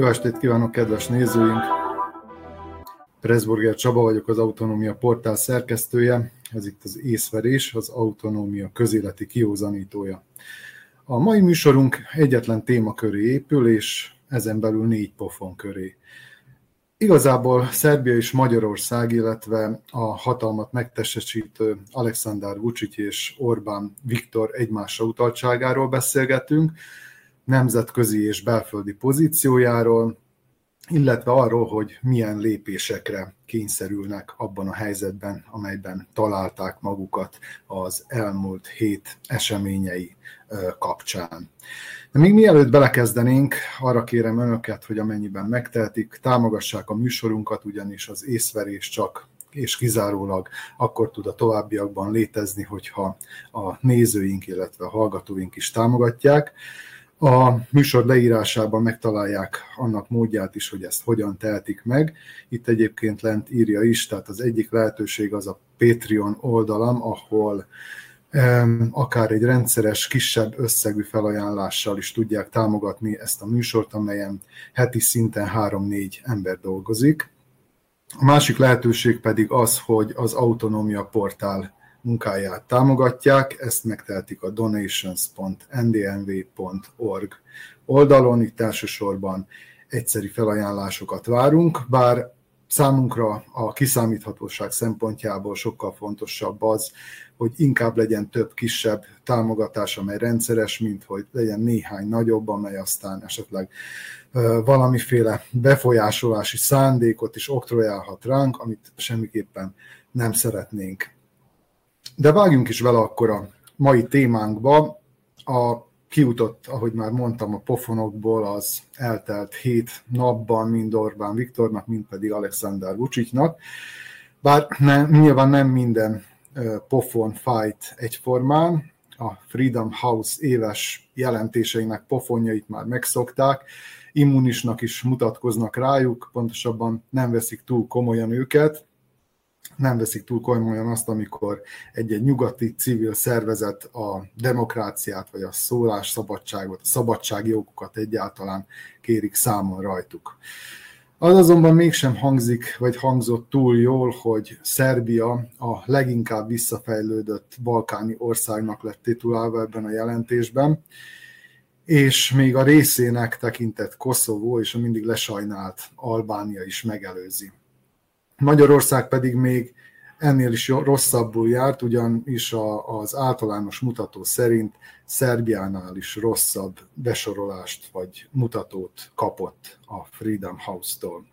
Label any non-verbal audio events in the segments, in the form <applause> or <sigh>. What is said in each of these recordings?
Jó estét kívánok, kedves nézőink! Pressburger Csaba vagyok, az Autonómia portál szerkesztője. Ez itt az észverés, az autonómia közéleti kiózanítója. A mai műsorunk egyetlen téma köré épül, és ezen belül négy pofon köré. Igazából Szerbia és Magyarország, illetve a hatalmat megtestesítő Alexander Vucic és Orbán Viktor egymásra utaltságáról beszélgetünk, nemzetközi és belföldi pozíciójáról, illetve arról, hogy milyen lépésekre kényszerülnek abban a helyzetben, amelyben találták magukat az elmúlt hét eseményei kapcsán. De még mielőtt belekezdenénk, arra kérem önöket, hogy amennyiben megtehetik, támogassák a műsorunkat, ugyanis az észverés csak és kizárólag akkor tud a továbbiakban létezni, hogyha a nézőink, illetve a hallgatóink is támogatják. A műsor leírásában megtalálják annak módját is, hogy ezt hogyan tehetik meg. Itt egyébként lent írja is, tehát az egyik lehetőség az a Patreon oldalam, ahol akár egy rendszeres, kisebb összegű felajánlással is tudják támogatni ezt a műsort, amelyen heti szinten 3-4 ember dolgozik. A másik lehetőség pedig az, hogy az Autonómia portál munkáját támogatják, ezt megtehetik a donations.ndnv.org oldalon, itt elsősorban egyszeri felajánlásokat várunk, bár számunkra a kiszámíthatóság szempontjából sokkal fontosabb az, hogy inkább legyen több kisebb támogatás, amely rendszeres, mint hogy legyen néhány nagyobb, amely aztán esetleg valamiféle befolyásolási szándékot is oktrojálhat ránk, amit semmiképpen nem szeretnénk. De vágjunk is vele akkor a mai témánkba. A kiutott, ahogy már mondtam, a pofonokból az eltelt hét napban mind Orbán Viktornak, mind pedig Alexander Vucicnak. Bár nem, nyilván nem minden pofon fight egyformán, a Freedom House éves jelentéseinek pofonjait már megszokták, immunisnak is mutatkoznak rájuk, pontosabban nem veszik túl komolyan őket, nem veszik túl komolyan azt, amikor egy-egy nyugati civil szervezet a demokráciát, vagy a szólásszabadságot, a szabadságjogokat egyáltalán kérik számon rajtuk. Az azonban mégsem hangzik, vagy hangzott túl jól, hogy Szerbia a leginkább visszafejlődött balkáni országnak lett titulálva ebben a jelentésben, és még a részének tekintett Koszovó és a mindig lesajnált Albánia is megelőzi. Magyarország pedig még ennél is rosszabbul járt, ugyanis az általános mutató szerint Szerbiánál is rosszabb besorolást vagy mutatót kapott a Freedom House-tól.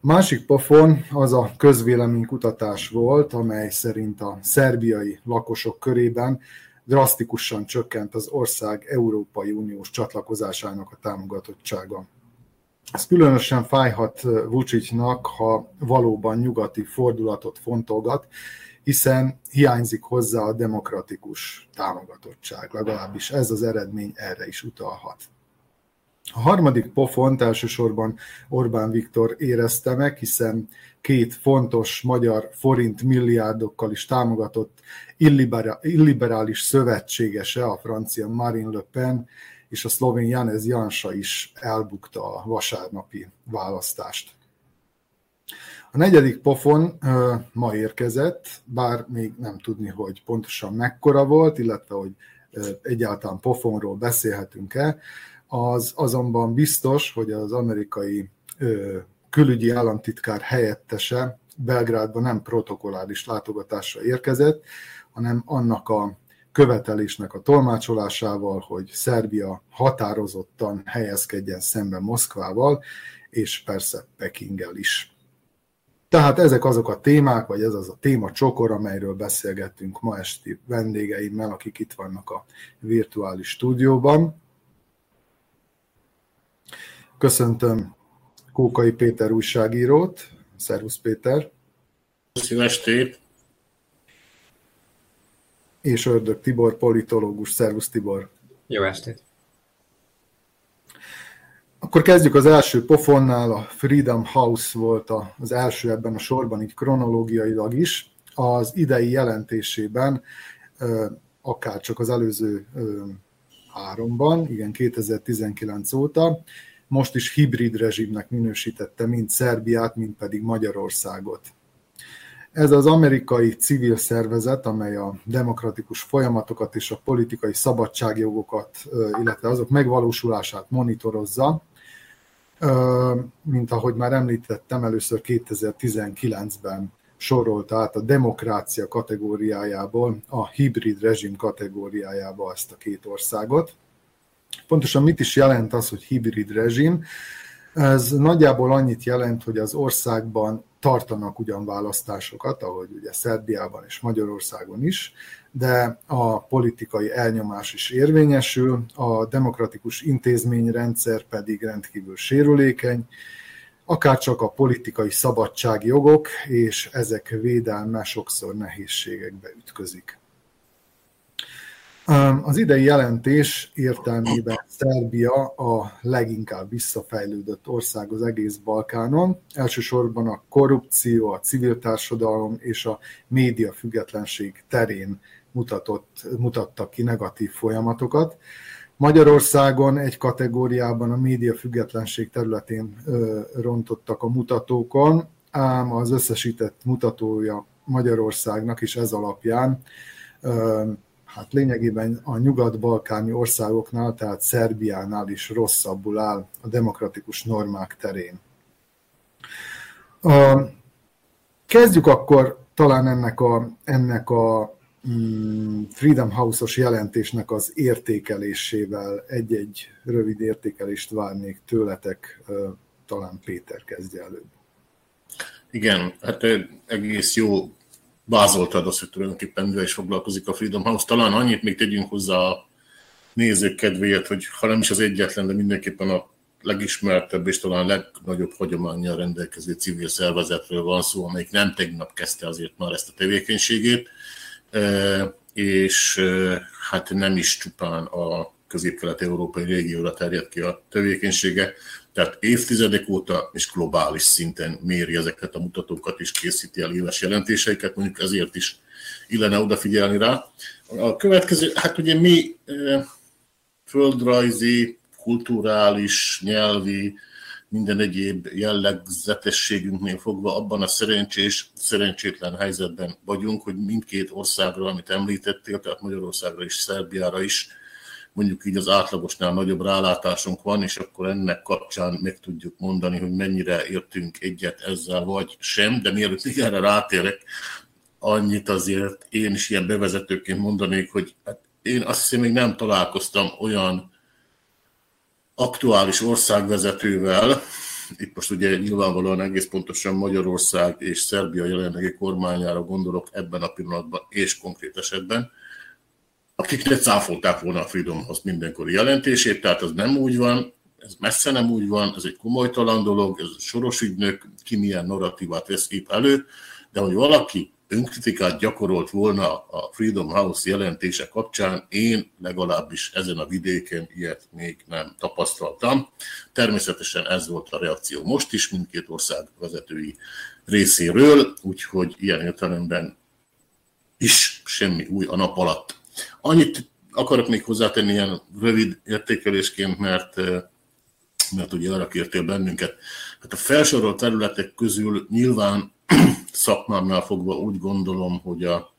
A másik pofon az a közvéleménykutatás volt, amely szerint a szerbiai lakosok körében drasztikusan csökkent az ország Európai Uniós csatlakozásának a támogatottsága. Ez különösen fájhat Vucicnak, ha valóban nyugati fordulatot fontolgat, hiszen hiányzik hozzá a demokratikus támogatottság. Legalábbis ez az eredmény erre is utalhat. A harmadik pofont elsősorban Orbán Viktor érezte meg, hiszen két fontos magyar forint milliárdokkal is támogatott illiberális szövetségese, a francia Marine Le Pen és a szlovén Janez Jansa is elbukta a vasárnapi választást. A negyedik pofon ma érkezett, bár még nem tudni, hogy pontosan mekkora volt, illetve hogy egyáltalán pofonról beszélhetünk-e, az azonban biztos, hogy az amerikai külügyi államtitkár helyettese Belgrádba nem protokolláris látogatásra érkezett, hanem annak a követelésnek a tolmácsolásával, hogy Szerbia határozottan helyezkedjen szemben Moszkvával, és persze Pekinggel is. Tehát ezek azok a témák, vagy ez az a téma csokor, amelyről beszélgettünk ma esti vendégeimmel, akik itt vannak a virtuális stúdióban. Köszöntöm Kókai Péter újságírót. Szervusz Péter! Szép estét! És Ördög Tibor, politológus. Szervusz Tibor! Jó estét! Akkor kezdjük az első pofonnál, a Freedom House volt az első ebben a sorban, így kronológiailag is. Az idei jelentésében, akár csak az előző háromban, igen, 2019 óta, most is hibrid rezsimnek minősítette mind Szerbiát, mind pedig Magyarországot. Ez az amerikai civil szervezet, amely a demokratikus folyamatokat és a politikai szabadságjogokat, illetve azok megvalósulását monitorozza, mint ahogy már említettem, először 2019-ben sorolta át a demokrácia kategóriájából a hibrid rezsim kategóriájába ezt a két országot. Pontosan mit is jelent az, hogy hibrid rezsim? Ez nagyjából annyit jelent, hogy az országban tartanak ugyan választásokat, ahogy ugye Szerbiában és Magyarországon is, de a politikai elnyomás is érvényesül, a demokratikus intézményrendszer pedig rendkívül sérülékeny, akár csak a politikai szabadságjogok és ezek védelme sokszor nehézségekbe ütközik. Az idei jelentés értelmében Szerbia a leginkább visszafejlődött ország az egész Balkánon. Elsősorban a korrupció, a civil társadalom és a média függetlenség terén mutatott, mutattak ki negatív folyamatokat. Magyarországon egy kategóriában a média függetlenség területén rontottak a mutatókon, ám az összesített mutatója Magyarországnak is ez alapján hát lényegében a nyugat-balkáni országoknál, tehát Szerbiánál is rosszabbul áll a demokratikus normák terén. Kezdjük akkor talán ennek a, ennek a mm, Freedom House-os jelentésnek az értékelésével egy-egy rövid értékelést várnék tőletek, talán Péter kezdje előbb. Igen, hát egész jó vázoltad azt, hogy tulajdonképpen mivel is foglalkozik a Freedom House. Talán annyit még tegyünk hozzá a nézők kedvéért, hogy ha nem is az egyetlen, de mindenképpen a legismertebb és talán legnagyobb hagyományjal rendelkező civil szervezetről van szó, amelyik nem tegnap kezdte azért már ezt a tevékenységét, e, és e, hát nem is csupán a közép-kelet-európai régióra terjed ki a tevékenysége, tehát évtizedek óta és globális szinten méri ezeket a mutatókat és készíti el éves jelentéseiket, mondjuk ezért is illene odafigyelni rá. A következő, hát ugye mi földrajzi, kulturális, nyelvi, minden egyéb jellegzetességünknél fogva abban a szerencsés, szerencsétlen helyzetben vagyunk, hogy mindkét országra, amit említettél, tehát Magyarországra és Szerbiára is mondjuk így az átlagosnál nagyobb rálátásunk van, és akkor ennek kapcsán meg tudjuk mondani, hogy mennyire értünk egyet ezzel, vagy sem, de mielőtt még erre rátérek, annyit azért én is ilyen bevezetőként mondanék, hogy hát én azt hiszem, még nem találkoztam olyan aktuális országvezetővel, itt most ugye nyilvánvalóan egész pontosan Magyarország és Szerbia jelenlegi kormányára gondolok ebben a pillanatban és konkrét esetben, akik ne cáfolták volna a Freedom House mindenkori jelentését, tehát az nem úgy van, ez messze nem úgy van, ez egy komolytalan dolog, ez soros ügynök, ki milyen narratívát vesz kép elő, de hogy valaki önkritikát gyakorolt volna a Freedom House jelentése kapcsán, én legalábbis ezen a vidéken ilyet még nem tapasztaltam. Természetesen ez volt a reakció most is mindkét ország vezetői részéről, úgyhogy ilyen értelemben is semmi új a nap alatt. Annyit akarok még hozzátenni ilyen rövid értékelésként, mert, eh, mert ugye arra kértél bennünket. Hát a felsorolt területek közül nyilván <clears throat> szakmámnál fogva úgy gondolom, hogy a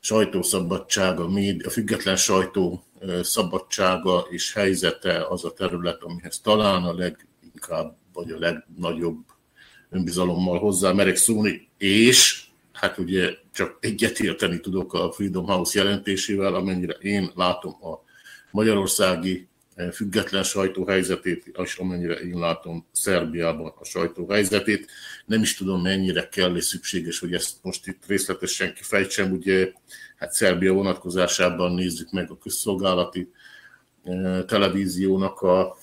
sajtószabadság, a, média, a független sajtó eh, szabadsága és helyzete az a terület, amihez talán a leginkább vagy a legnagyobb önbizalommal hozzá merek szólni, és hát ugye csak egyetérteni tudok a Freedom House jelentésével, amennyire én látom a magyarországi eh, független sajtóhelyzetét, és amennyire én látom Szerbiában a sajtóhelyzetét. Nem is tudom, mennyire kell és szükséges, hogy ezt most itt részletesen kifejtsem. Ugye hát Szerbia vonatkozásában nézzük meg a közszolgálati eh, televíziónak a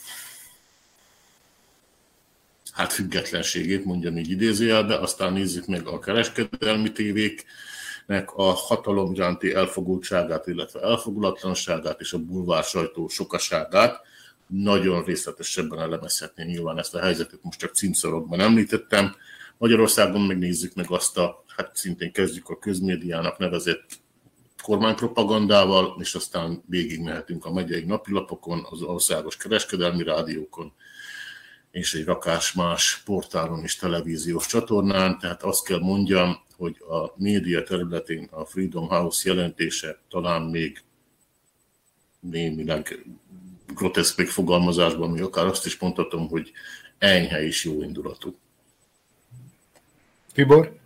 hát függetlenségét, mondjam így idézőjelbe, aztán nézzük meg a kereskedelmi tévéknek a hatalom iránti elfogultságát, illetve elfogulatlanságát és a bulvár sajtó sokaságát. Nagyon részletesebben elemezhetném nyilván ezt a helyzetet, most csak címszorokban említettem. Magyarországon megnézzük meg azt a, hát szintén kezdjük a közmédiának nevezett kormánypropagandával, és aztán végigmehetünk a megyei napilapokon, az országos kereskedelmi rádiókon, és egy rakás más portálon és televíziós csatornán, tehát azt kell mondjam, hogy a média területén a Freedom House jelentése talán még némileg groteszk megfogalmazásban, mi akár azt is mondhatom, hogy enyhe és jó indulatú. Tibor?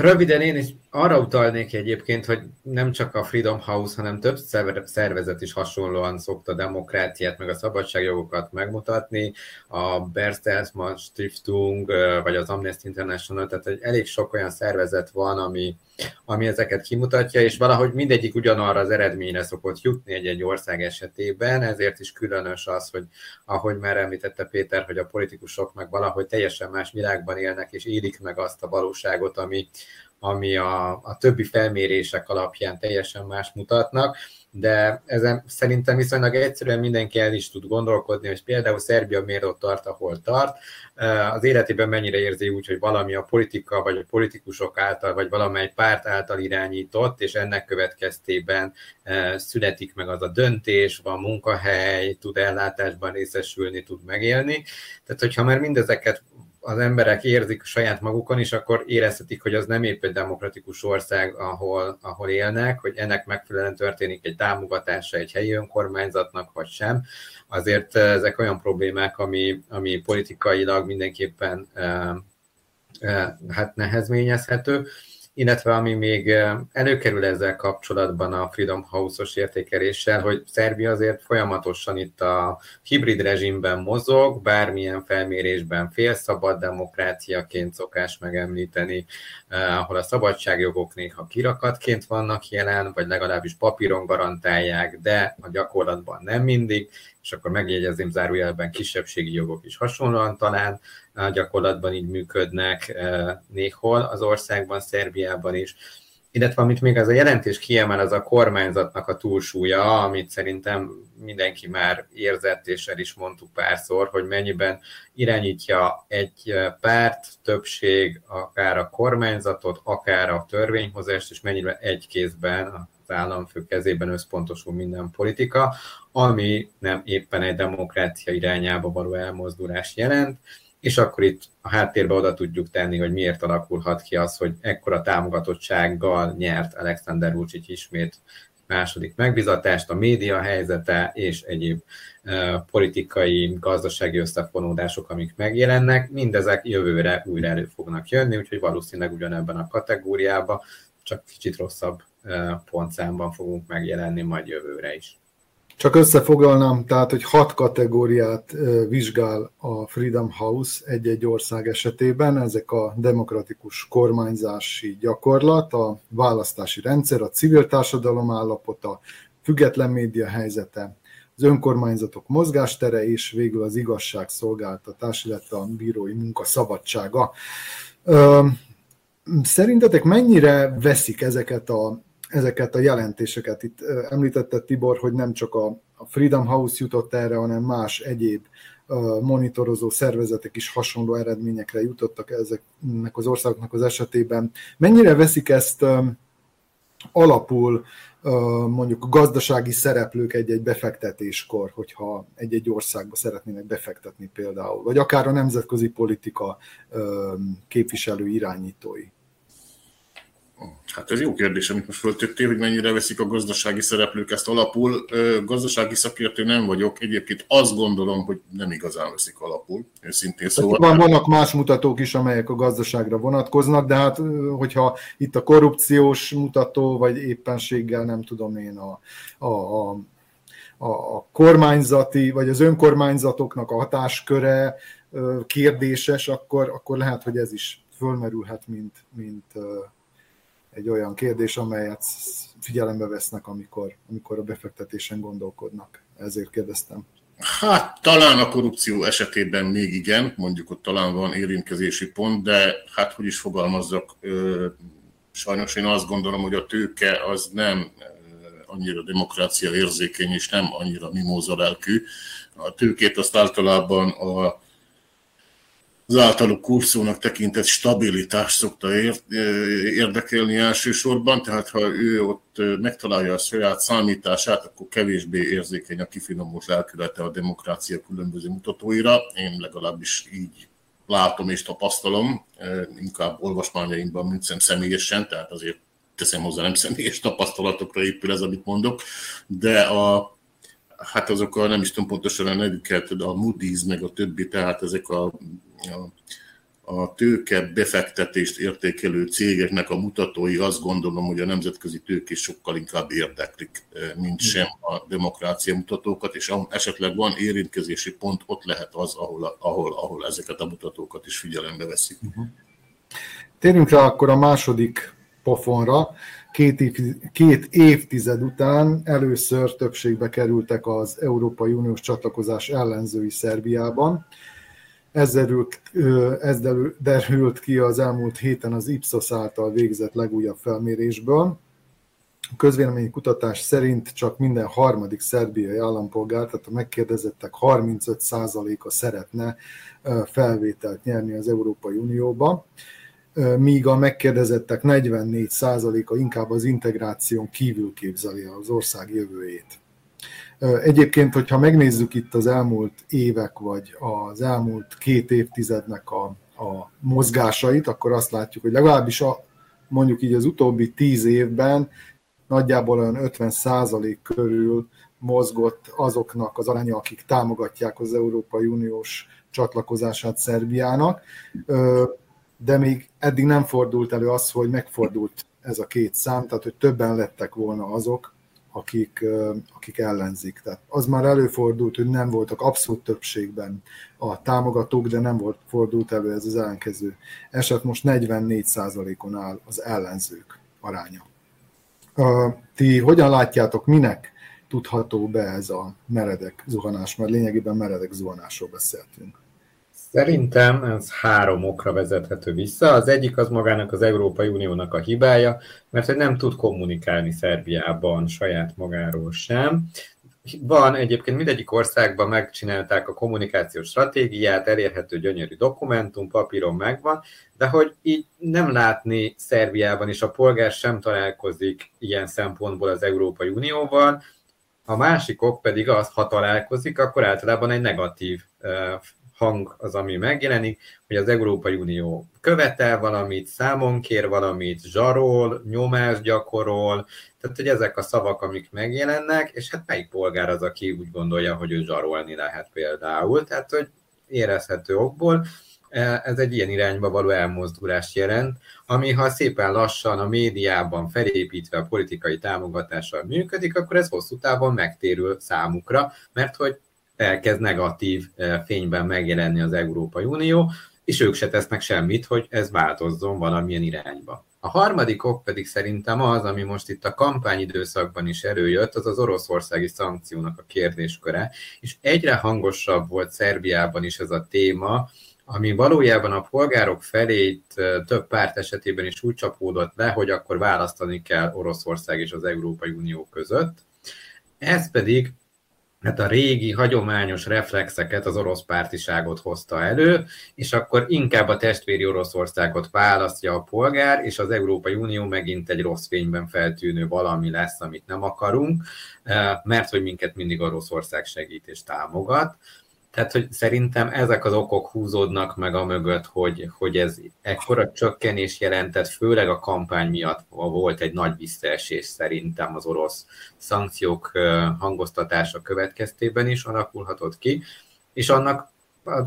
Röviden én is arra utalnék egyébként, hogy nem csak a Freedom House, hanem több szervezet is hasonlóan szokta demokráciát, meg a szabadságjogokat megmutatni. A Bertelsmann Stiftung, vagy az Amnesty International, tehát egy elég sok olyan szervezet van, ami, ami ezeket kimutatja, és valahogy mindegyik ugyanarra az eredményre szokott jutni egy-egy ország esetében, ezért is különös az, hogy ahogy már említette Péter, hogy a politikusok meg valahogy teljesen más világban élnek, és élik meg azt a valóságot, ami, ami a, a többi felmérések alapján teljesen más mutatnak, de ezen szerintem viszonylag egyszerűen mindenki el is tud gondolkodni, hogy például Szerbia miért ott tart, ahol tart, az életében mennyire érzi úgy, hogy valami a politika, vagy a politikusok által, vagy valamely párt által irányított, és ennek következtében születik meg az a döntés, van munkahely, tud ellátásban részesülni, tud megélni. Tehát, hogyha már mindezeket az emberek érzik saját magukon is, akkor érezhetik, hogy az nem épp egy demokratikus ország, ahol, ahol élnek, hogy ennek megfelelően történik egy támogatása egy helyi önkormányzatnak, vagy sem. Azért eh, ezek olyan problémák, ami, ami politikailag mindenképpen eh, eh, hát nehezményezhető illetve ami még előkerül ezzel kapcsolatban a Freedom House-os értékeléssel, hogy Szerbia azért folyamatosan itt a hibrid rezsimben mozog, bármilyen felmérésben félszabad demokráciaként szokás megemlíteni, ahol a szabadságjogok néha kirakatként vannak jelen, vagy legalábbis papíron garantálják, de a gyakorlatban nem mindig, és akkor megjegyezném zárójelben kisebbségi jogok is hasonlóan talán gyakorlatban így működnek néhol az országban, Szerbiában is. Illetve amit még az a jelentés kiemel, az a kormányzatnak a túlsúlya, amit szerintem mindenki már érzett, és el is mondtuk párszor, hogy mennyiben irányítja egy párt, többség, akár a kormányzatot, akár a törvényhozást, és mennyiben egy kézben az államfő kezében összpontosul minden politika, ami nem éppen egy demokrácia irányába való elmozdulás jelent, és akkor itt a háttérbe oda tudjuk tenni, hogy miért alakulhat ki az, hogy ekkora támogatottsággal nyert Alexander Vucic ismét második megbizatást, a média helyzete és egyéb politikai, gazdasági összefonódások, amik megjelennek, mindezek jövőre újra elő fognak jönni, úgyhogy valószínűleg ugyanebben a kategóriában, csak kicsit rosszabb pontszámban fogunk megjelenni majd jövőre is. Csak összefoglalnám, tehát, hogy hat kategóriát vizsgál a Freedom House egy-egy ország esetében, ezek a demokratikus kormányzási gyakorlat, a választási rendszer, a civil társadalom állapota, független média helyzete, az önkormányzatok mozgástere és végül az igazságszolgáltatás, illetve a bírói munka szabadsága. Szerintetek mennyire veszik ezeket a ezeket a jelentéseket. Itt említette Tibor, hogy nem csak a Freedom House jutott erre, hanem más egyéb monitorozó szervezetek is hasonló eredményekre jutottak ezeknek az országoknak az esetében. Mennyire veszik ezt alapul mondjuk gazdasági szereplők egy-egy befektetéskor, hogyha egy-egy országba szeretnének befektetni például, vagy akár a nemzetközi politika képviselő irányítói? Hát ez jó kérdés, amit most föltettél, hogy mennyire veszik a gazdasági szereplők ezt alapul. Gazdasági szakértő nem vagyok, egyébként azt gondolom, hogy nem igazán veszik alapul, őszintén szóval. Van, vannak más mutatók is, amelyek a gazdaságra vonatkoznak, de hát hogyha itt a korrupciós mutató, vagy éppenséggel nem tudom én a, a, a a kormányzati, vagy az önkormányzatoknak a hatásköre kérdéses, akkor, akkor lehet, hogy ez is fölmerülhet, mint, mint egy olyan kérdés, amelyet figyelembe vesznek, amikor, amikor a befektetésen gondolkodnak. Ezért kérdeztem. Hát talán a korrupció esetében még igen, mondjuk ott talán van érintkezési pont, de hát hogy is fogalmazzak, sajnos én azt gondolom, hogy a tőke az nem annyira demokrácia érzékeny, és nem annyira mimóza lelkű. A tőkét azt általában a az általuk kurszónak tekintett stabilitás szokta érdekelni elsősorban, tehát ha ő ott megtalálja a saját számítását, akkor kevésbé érzékeny a kifinomult lelkülete a demokrácia különböző mutatóira. Én legalábbis így látom és tapasztalom, inkább olvasmányaimban, mint személyesen, tehát azért teszem hozzá, nem személyes tapasztalatokra épül ez, amit mondok, de a, hát azok a, nem is tudom pontosan a nevüket, a Moody's meg a többi, tehát ezek a, a, a tőke befektetést értékelő cégeknek a mutatói azt gondolom, hogy a nemzetközi tőkés sokkal inkább érdeklik, mint sem a demokrácia mutatókat, és esetleg van érintkezési pont, ott lehet az, ahol, ahol, ahol ezeket a mutatókat is figyelembe veszik. Uh-huh. Térjünk rá akkor a második pofonra. Két, év, két évtized után először többségbe kerültek az Európai Uniós csatlakozás ellenzői Szerbiában. Ez derült, ez derült ki az elmúlt héten az Ipsos által végzett legújabb felmérésből. A közvélemény kutatás szerint csak minden harmadik szerbiai állampolgár, tehát a megkérdezettek 35%-a szeretne felvételt nyerni az Európai Unióba míg a megkérdezettek 44%-a inkább az integráción kívül képzeli az ország jövőjét. Egyébként, hogyha megnézzük itt az elmúlt évek, vagy az elmúlt két évtizednek a, a mozgásait, akkor azt látjuk, hogy legalábbis a, mondjuk így az utóbbi tíz évben nagyjából olyan 50% körül mozgott azoknak az aránya, akik támogatják az Európai Uniós csatlakozását Szerbiának de még eddig nem fordult elő az, hogy megfordult ez a két szám, tehát hogy többen lettek volna azok, akik, akik ellenzik. Tehát az már előfordult, hogy nem voltak abszolút többségben a támogatók, de nem volt fordult elő ez az ellenkező eset. Most 44%-on áll az ellenzők aránya. Ti hogyan látjátok, minek tudható be ez a meredek zuhanás, mert lényegében meredek zuhanásról beszéltünk. Szerintem ez három okra vezethető vissza. Az egyik az magának az Európai Uniónak a hibája, mert hogy nem tud kommunikálni Szerbiában saját magáról sem. Van egyébként mindegyik országban megcsinálták a kommunikációs stratégiát, elérhető gyönyörű dokumentum, papíron megvan, de hogy így nem látni Szerbiában is a polgár sem találkozik ilyen szempontból az Európai Unióval, a másik ok pedig az, ha találkozik, akkor általában egy negatív hang az, ami megjelenik, hogy az Európai Unió követel valamit, számon kér valamit, zsarol, nyomást gyakorol, tehát hogy ezek a szavak, amik megjelennek, és hát melyik polgár az, aki úgy gondolja, hogy ő zsarolni lehet például, tehát hogy érezhető okból, e, ez egy ilyen irányba való elmozdulást jelent, ami ha szépen lassan a médiában felépítve a politikai támogatással működik, akkor ez hosszú távon megtérül számukra, mert hogy elkezd negatív fényben megjelenni az Európai Unió, és ők se tesznek semmit, hogy ez változzon valamilyen irányba. A harmadik ok pedig szerintem az, ami most itt a kampányidőszakban is előjött, az az oroszországi szankciónak a kérdésköre, és egyre hangosabb volt Szerbiában is ez a téma, ami valójában a polgárok felé eh, több párt esetében is úgy csapódott le, hogy akkor választani kell Oroszország és az Európai Unió között. Ez pedig hát a régi, hagyományos reflexeket, az orosz pártiságot hozta elő, és akkor inkább a testvéri Oroszországot választja a polgár, és az Európai Unió megint egy rossz fényben feltűnő valami lesz, amit nem akarunk, eh, mert hogy minket mindig Oroszország segít és támogat. Tehát, hogy szerintem ezek az okok húzódnak meg a mögött, hogy, hogy ez ekkora csökkenés jelentett, főleg a kampány miatt volt egy nagy visszaesés szerintem az orosz szankciók hangoztatása következtében is alakulhatott ki, és annak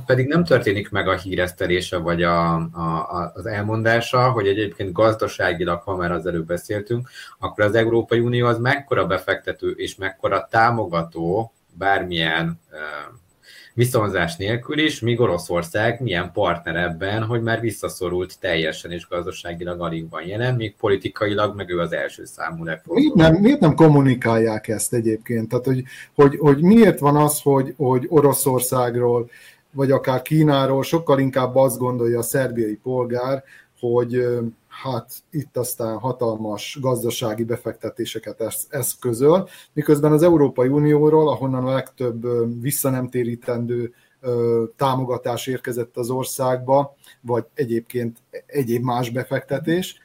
pedig nem történik meg a híresztelése vagy a, a, az elmondása, hogy egyébként gazdaságilag, ha már az előbb beszéltünk, akkor az Európai Unió az mekkora befektető és mekkora támogató bármilyen viszonzás nélkül is, míg Oroszország milyen partner ebben, hogy már visszaszorult teljesen és gazdaságilag alig van jelen, míg politikailag meg ő az első számú miért nem, miért nem kommunikálják ezt egyébként? Tehát, hogy, hogy, hogy miért van az, hogy, hogy Oroszországról vagy akár Kínáról sokkal inkább azt gondolja a szerbiai polgár, hogy hát itt aztán hatalmas gazdasági befektetéseket eszközöl, miközben az Európai Unióról, ahonnan a legtöbb visszanemtérítendő támogatás érkezett az országba, vagy egyébként egyéb más befektetés.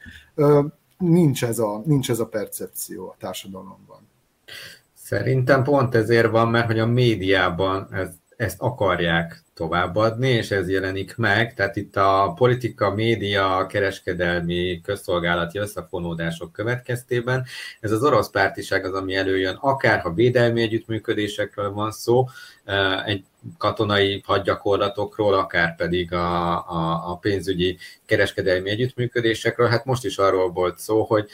Nincs ez a, nincs ez a percepció a társadalomban. Szerintem pont ezért van, mert hogy a médiában ez, ezt akarják továbbadni, és ez jelenik meg. Tehát itt a politika, média, kereskedelmi, közszolgálati összefonódások következtében ez az orosz pártiság az, ami előjön, akár ha védelmi együttműködésekről van szó, egy katonai hadgyakorlatokról, akár pedig a, a, a pénzügyi kereskedelmi együttműködésekről. Hát most is arról volt szó, hogy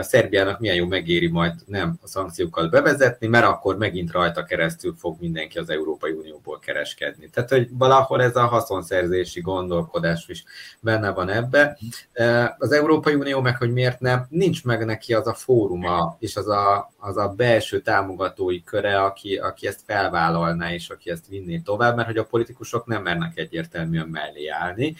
Szerbiának milyen jó megéri majd nem a szankciókat bevezetni, mert akkor megint rajta keresztül fog mindenki az Európai Unióból kereskedni. Tehát, hogy valahol ez a haszonszerzési gondolkodás is benne van ebbe. Az Európai Unió meg, hogy miért nem, nincs meg neki az a fóruma, és az a, az a belső támogatói köre, aki, aki ezt felvállalná, és aki ezt vinné tovább, mert hogy a politikusok nem mernek egyértelműen mellé állni.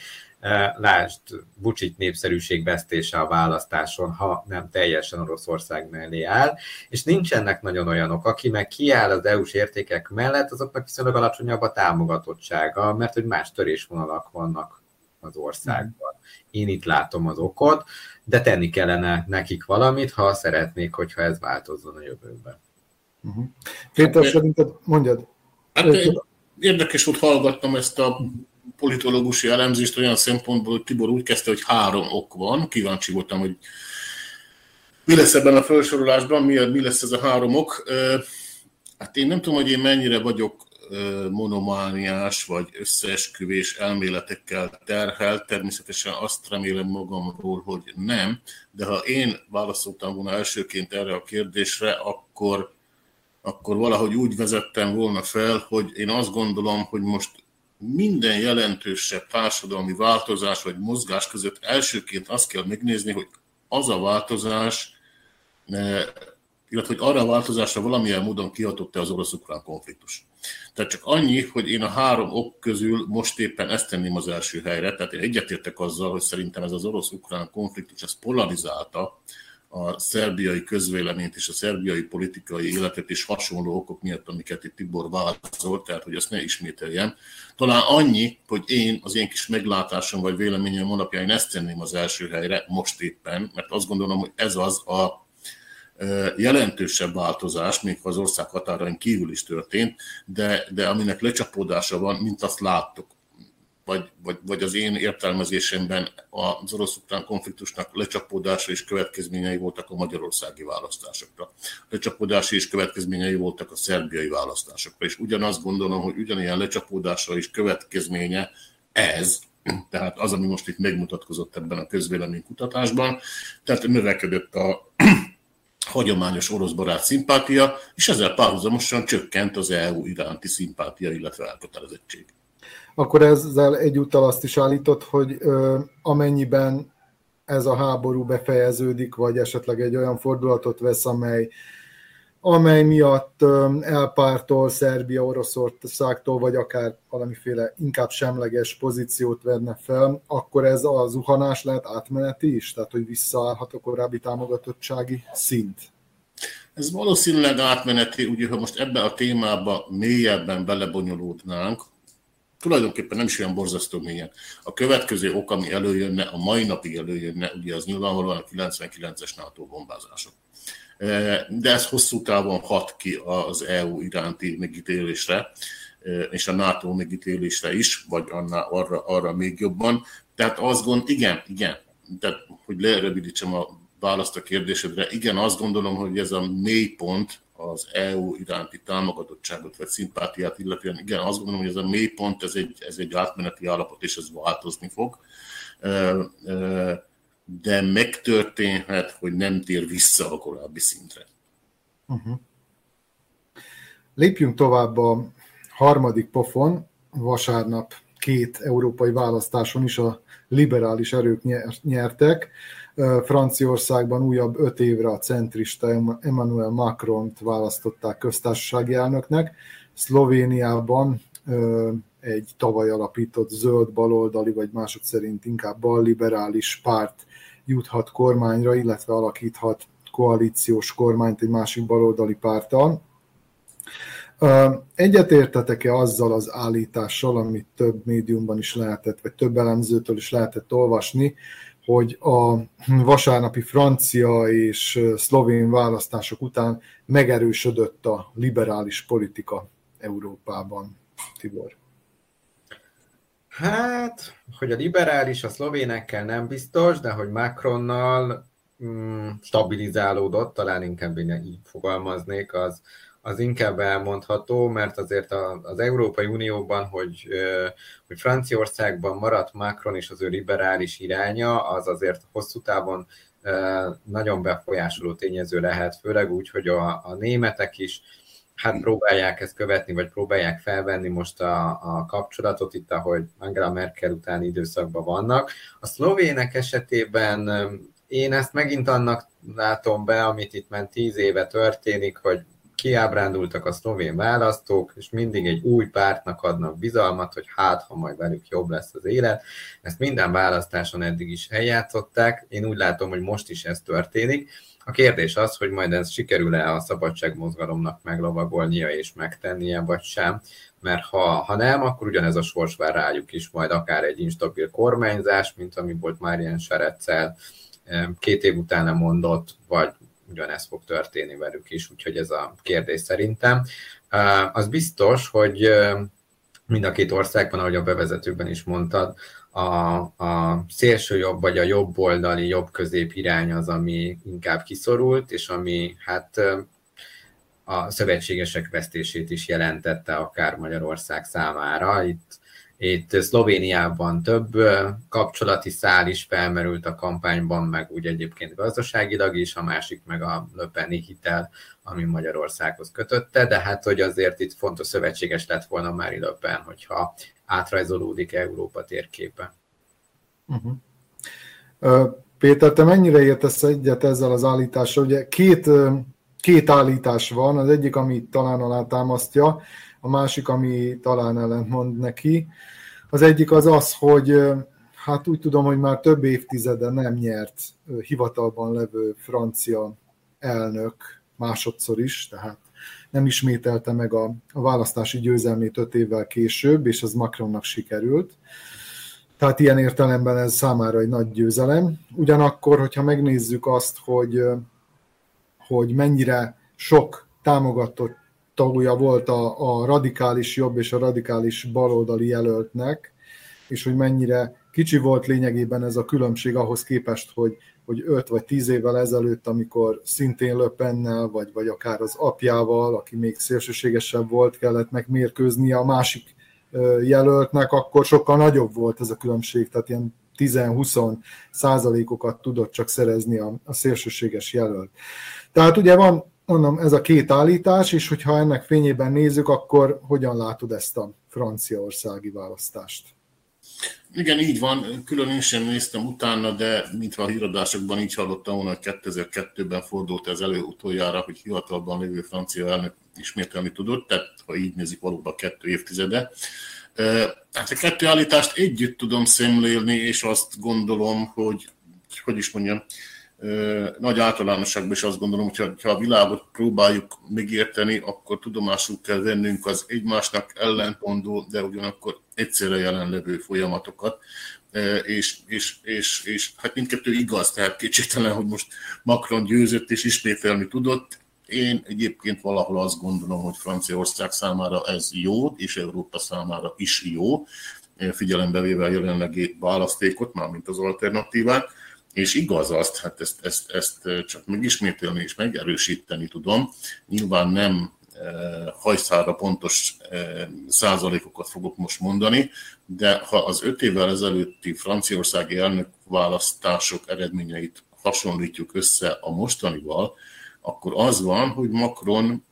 Lásd, Bucsit népszerűségvesztése a választáson, ha nem teljesen Oroszország mellé áll, és nincsenek nagyon olyanok, aki meg kiáll az EU-s értékek mellett, azoknak viszonylag alacsonyabb a támogatottsága, mert hogy más törésvonalak vannak az országban. Én itt látom az okot, de tenni kellene nekik valamit, ha szeretnék, hogyha ez változzon a jövőben. Uh-huh. Péter, hát, szerinted mondjad. Hát, érdekes volt hallgattam ezt a politológusi elemzést olyan szempontból, hogy Tibor úgy kezdte, hogy három ok van. Kíváncsi voltam, hogy mi lesz ebben a felsorolásban, mi, mi lesz ez a három ok. Hát én nem tudom, hogy én mennyire vagyok monomániás vagy összeesküvés elméletekkel terhelt. Természetesen azt remélem magamról, hogy nem, de ha én válaszoltam volna elsőként erre a kérdésre, akkor, akkor valahogy úgy vezettem volna fel, hogy én azt gondolom, hogy most minden jelentősebb társadalmi változás vagy mozgás között elsőként azt kell megnézni, hogy az a változás, illetve hogy arra a változásra valamilyen módon kihatott-e az orosz-ukrán konfliktus. Tehát csak annyi, hogy én a három ok közül most éppen ezt tenném az első helyre, tehát én egyetértek azzal, hogy szerintem ez az orosz-ukrán konfliktus, ez polarizálta a szerbiai közvéleményt és a szerbiai politikai életet és hasonló okok miatt, amiket itt Tibor válaszolt, tehát hogy ezt ne ismételjem. Talán annyi, hogy én az én kis meglátásom vagy véleményem alapján ezt tenném az első helyre most éppen, mert azt gondolom, hogy ez az a jelentősebb változás, még az ország határain kívül is történt, de, de aminek lecsapódása van, mint azt láttuk. Vagy, vagy, vagy az én értelmezésemben az orosz-ukrán konfliktusnak lecsapódása és következményei voltak a magyarországi választásokra. Lecsapódása és következményei voltak a szerbiai választásokra. És ugyanazt gondolom, hogy ugyanilyen lecsapódása és következménye ez, tehát az, ami most itt megmutatkozott ebben a közvéleménykutatásban, tehát növekedett a <clears throat> hagyományos orosz barát szimpátia, és ezzel párhuzamosan csökkent az EU iránti szimpátia, illetve elkötelezettség. Akkor ezzel egyúttal azt is állított, hogy amennyiben ez a háború befejeződik, vagy esetleg egy olyan fordulatot vesz, amely, amely miatt elpártol Szerbia Oroszországtól, vagy akár valamiféle inkább semleges pozíciót venne fel, akkor ez a zuhanás lehet átmeneti is? Tehát, hogy visszaállhat a korábbi támogatottsági szint? Ez valószínűleg átmeneti, ugye ha most ebbe a témába mélyebben belebonyolódnánk, tulajdonképpen nem is olyan borzasztó mélyen. A következő ok, ami előjönne, a mai napig előjönne, ugye az nyilvánvalóan a 99-es NATO bombázások. E, de ez hosszú távon hat ki az EU iránti megítélésre, e, és a NATO megítélésre is, vagy annál, arra, arra még jobban. Tehát azt gond, igen, igen, tehát hogy lerövidítsem a választ a kérdésedre, igen, azt gondolom, hogy ez a mély pont, az EU iránti támogatottságot vagy szimpátiát illetően, igen, azt gondolom, hogy ez a mély pont, ez egy, ez egy átmeneti állapot, és ez változni fog. De megtörténhet, hogy nem tér vissza a korábbi szintre. Uh-huh. Lépjünk tovább a harmadik pofon. Vasárnap két európai választáson is a liberális erők nyertek. Franciaországban újabb öt évre a centrista Emmanuel Macron-t választották köztársasági elnöknek, Szlovéniában egy tavaly alapított zöld baloldali, vagy mások szerint inkább balliberális párt juthat kormányra, illetve alakíthat koalíciós kormányt egy másik baloldali párttal. Egyetértetek-e azzal az állítással, amit több médiumban is lehetett, vagy több elemzőtől is lehetett olvasni, hogy a vasárnapi francia és szlovén választások után megerősödött a liberális politika Európában, Tibor? Hát, hogy a liberális a szlovénekkel nem biztos, de hogy Macronnal mm, stabilizálódott, talán inkább én így fogalmaznék, az, az inkább elmondható, mert azért az Európai Unióban, hogy, hogy Franciaországban maradt Macron és az ő liberális iránya, az azért hosszú távon nagyon befolyásoló tényező lehet, főleg úgy, hogy a, a németek is hát próbálják ezt követni, vagy próbálják felvenni most a, a kapcsolatot itt, ahogy Angela Merkel utáni időszakban vannak. A szlovének esetében én ezt megint annak látom be, amit itt már tíz éve történik, hogy kiábrándultak a szlovén választók, és mindig egy új pártnak adnak bizalmat, hogy hát, ha majd velük jobb lesz az élet. Ezt minden választáson eddig is eljátszották. Én úgy látom, hogy most is ez történik. A kérdés az, hogy majd ez sikerül-e a szabadságmozgalomnak meglovagolnia és megtennie, vagy sem, mert ha, ha nem, akkor ugyanez a sors vár rájuk is, majd akár egy instabil kormányzás, mint ami volt Márián Sereccel, két év után nem mondott, vagy ugyanez fog történni velük is, úgyhogy ez a kérdés szerintem. Az biztos, hogy mind a két országban, ahogy a bevezetőben is mondtad, a, a szélső jobb vagy a jobb oldali, jobb közép irány az, ami inkább kiszorult, és ami hát a szövetségesek vesztését is jelentette akár Magyarország számára. Itt itt Szlovéniában több kapcsolati szál is felmerült a kampányban, meg úgy egyébként gazdaságilag is, a másik meg a löpeni hitel, ami Magyarországhoz kötötte, de hát hogy azért itt fontos szövetséges lett volna már Löpen, hogyha átrajzolódik Európa térképe. Uh-huh. Péter, te mennyire értesz egyet ezzel az állítással? Ugye két, két állítás van, az egyik, ami talán alátámasztja, a másik, ami talán ellentmond neki. Az egyik az az, hogy hát úgy tudom, hogy már több évtizede nem nyert hivatalban levő francia elnök másodszor is, tehát nem ismételte meg a, választási győzelmét öt évvel később, és az Macronnak sikerült. Tehát ilyen értelemben ez számára egy nagy győzelem. Ugyanakkor, hogyha megnézzük azt, hogy, hogy mennyire sok támogatott tagja volt a, a radikális jobb és a radikális baloldali jelöltnek, és hogy mennyire kicsi volt lényegében ez a különbség ahhoz képest, hogy, hogy 5 vagy 10 évvel ezelőtt, amikor szintén Löpennel, vagy, vagy akár az apjával, aki még szélsőségesebb volt, kellett megmérkőzni a másik jelöltnek, akkor sokkal nagyobb volt ez a különbség, tehát ilyen 10-20 százalékokat tudott csak szerezni a, a szélsőséges jelölt. Tehát ugye van mondom, ez a két állítás, és hogyha ennek fényében nézzük, akkor hogyan látod ezt a franciaországi választást? Igen, így van. Külön én sem néztem utána, de mintha a híradásokban így hallottam volna, hogy 2002-ben fordult ez elő utoljára, hogy hivatalban lévő francia elnök ismételni tudott, tehát ha így nézik, valóban kettő évtizede. Hát a kettő állítást együtt tudom szemlélni, és azt gondolom, hogy hogy is mondjam, nagy általánosságban is azt gondolom, hogy ha a világot próbáljuk megérteni, akkor tudomásul kell vennünk az egymásnak ellentmondó, de ugyanakkor egyszerre jelenlevő folyamatokat, és, és, és, és hát mindkettő igaz, tehát kétségtelen, hogy most Macron győzött és ismételni tudott. Én egyébként valahol azt gondolom, hogy Franciaország számára ez jó, és Európa számára is jó, figyelembe véve a jelenlegi választékot, mármint az alternatívát és igaz azt, hát ezt, ezt, ezt csak megismételni és megerősíteni tudom. Nyilván nem hajszára pontos százalékokat fogok most mondani, de ha az öt évvel ezelőtti franciaországi elnökválasztások eredményeit hasonlítjuk össze a mostanival, akkor az van, hogy Macron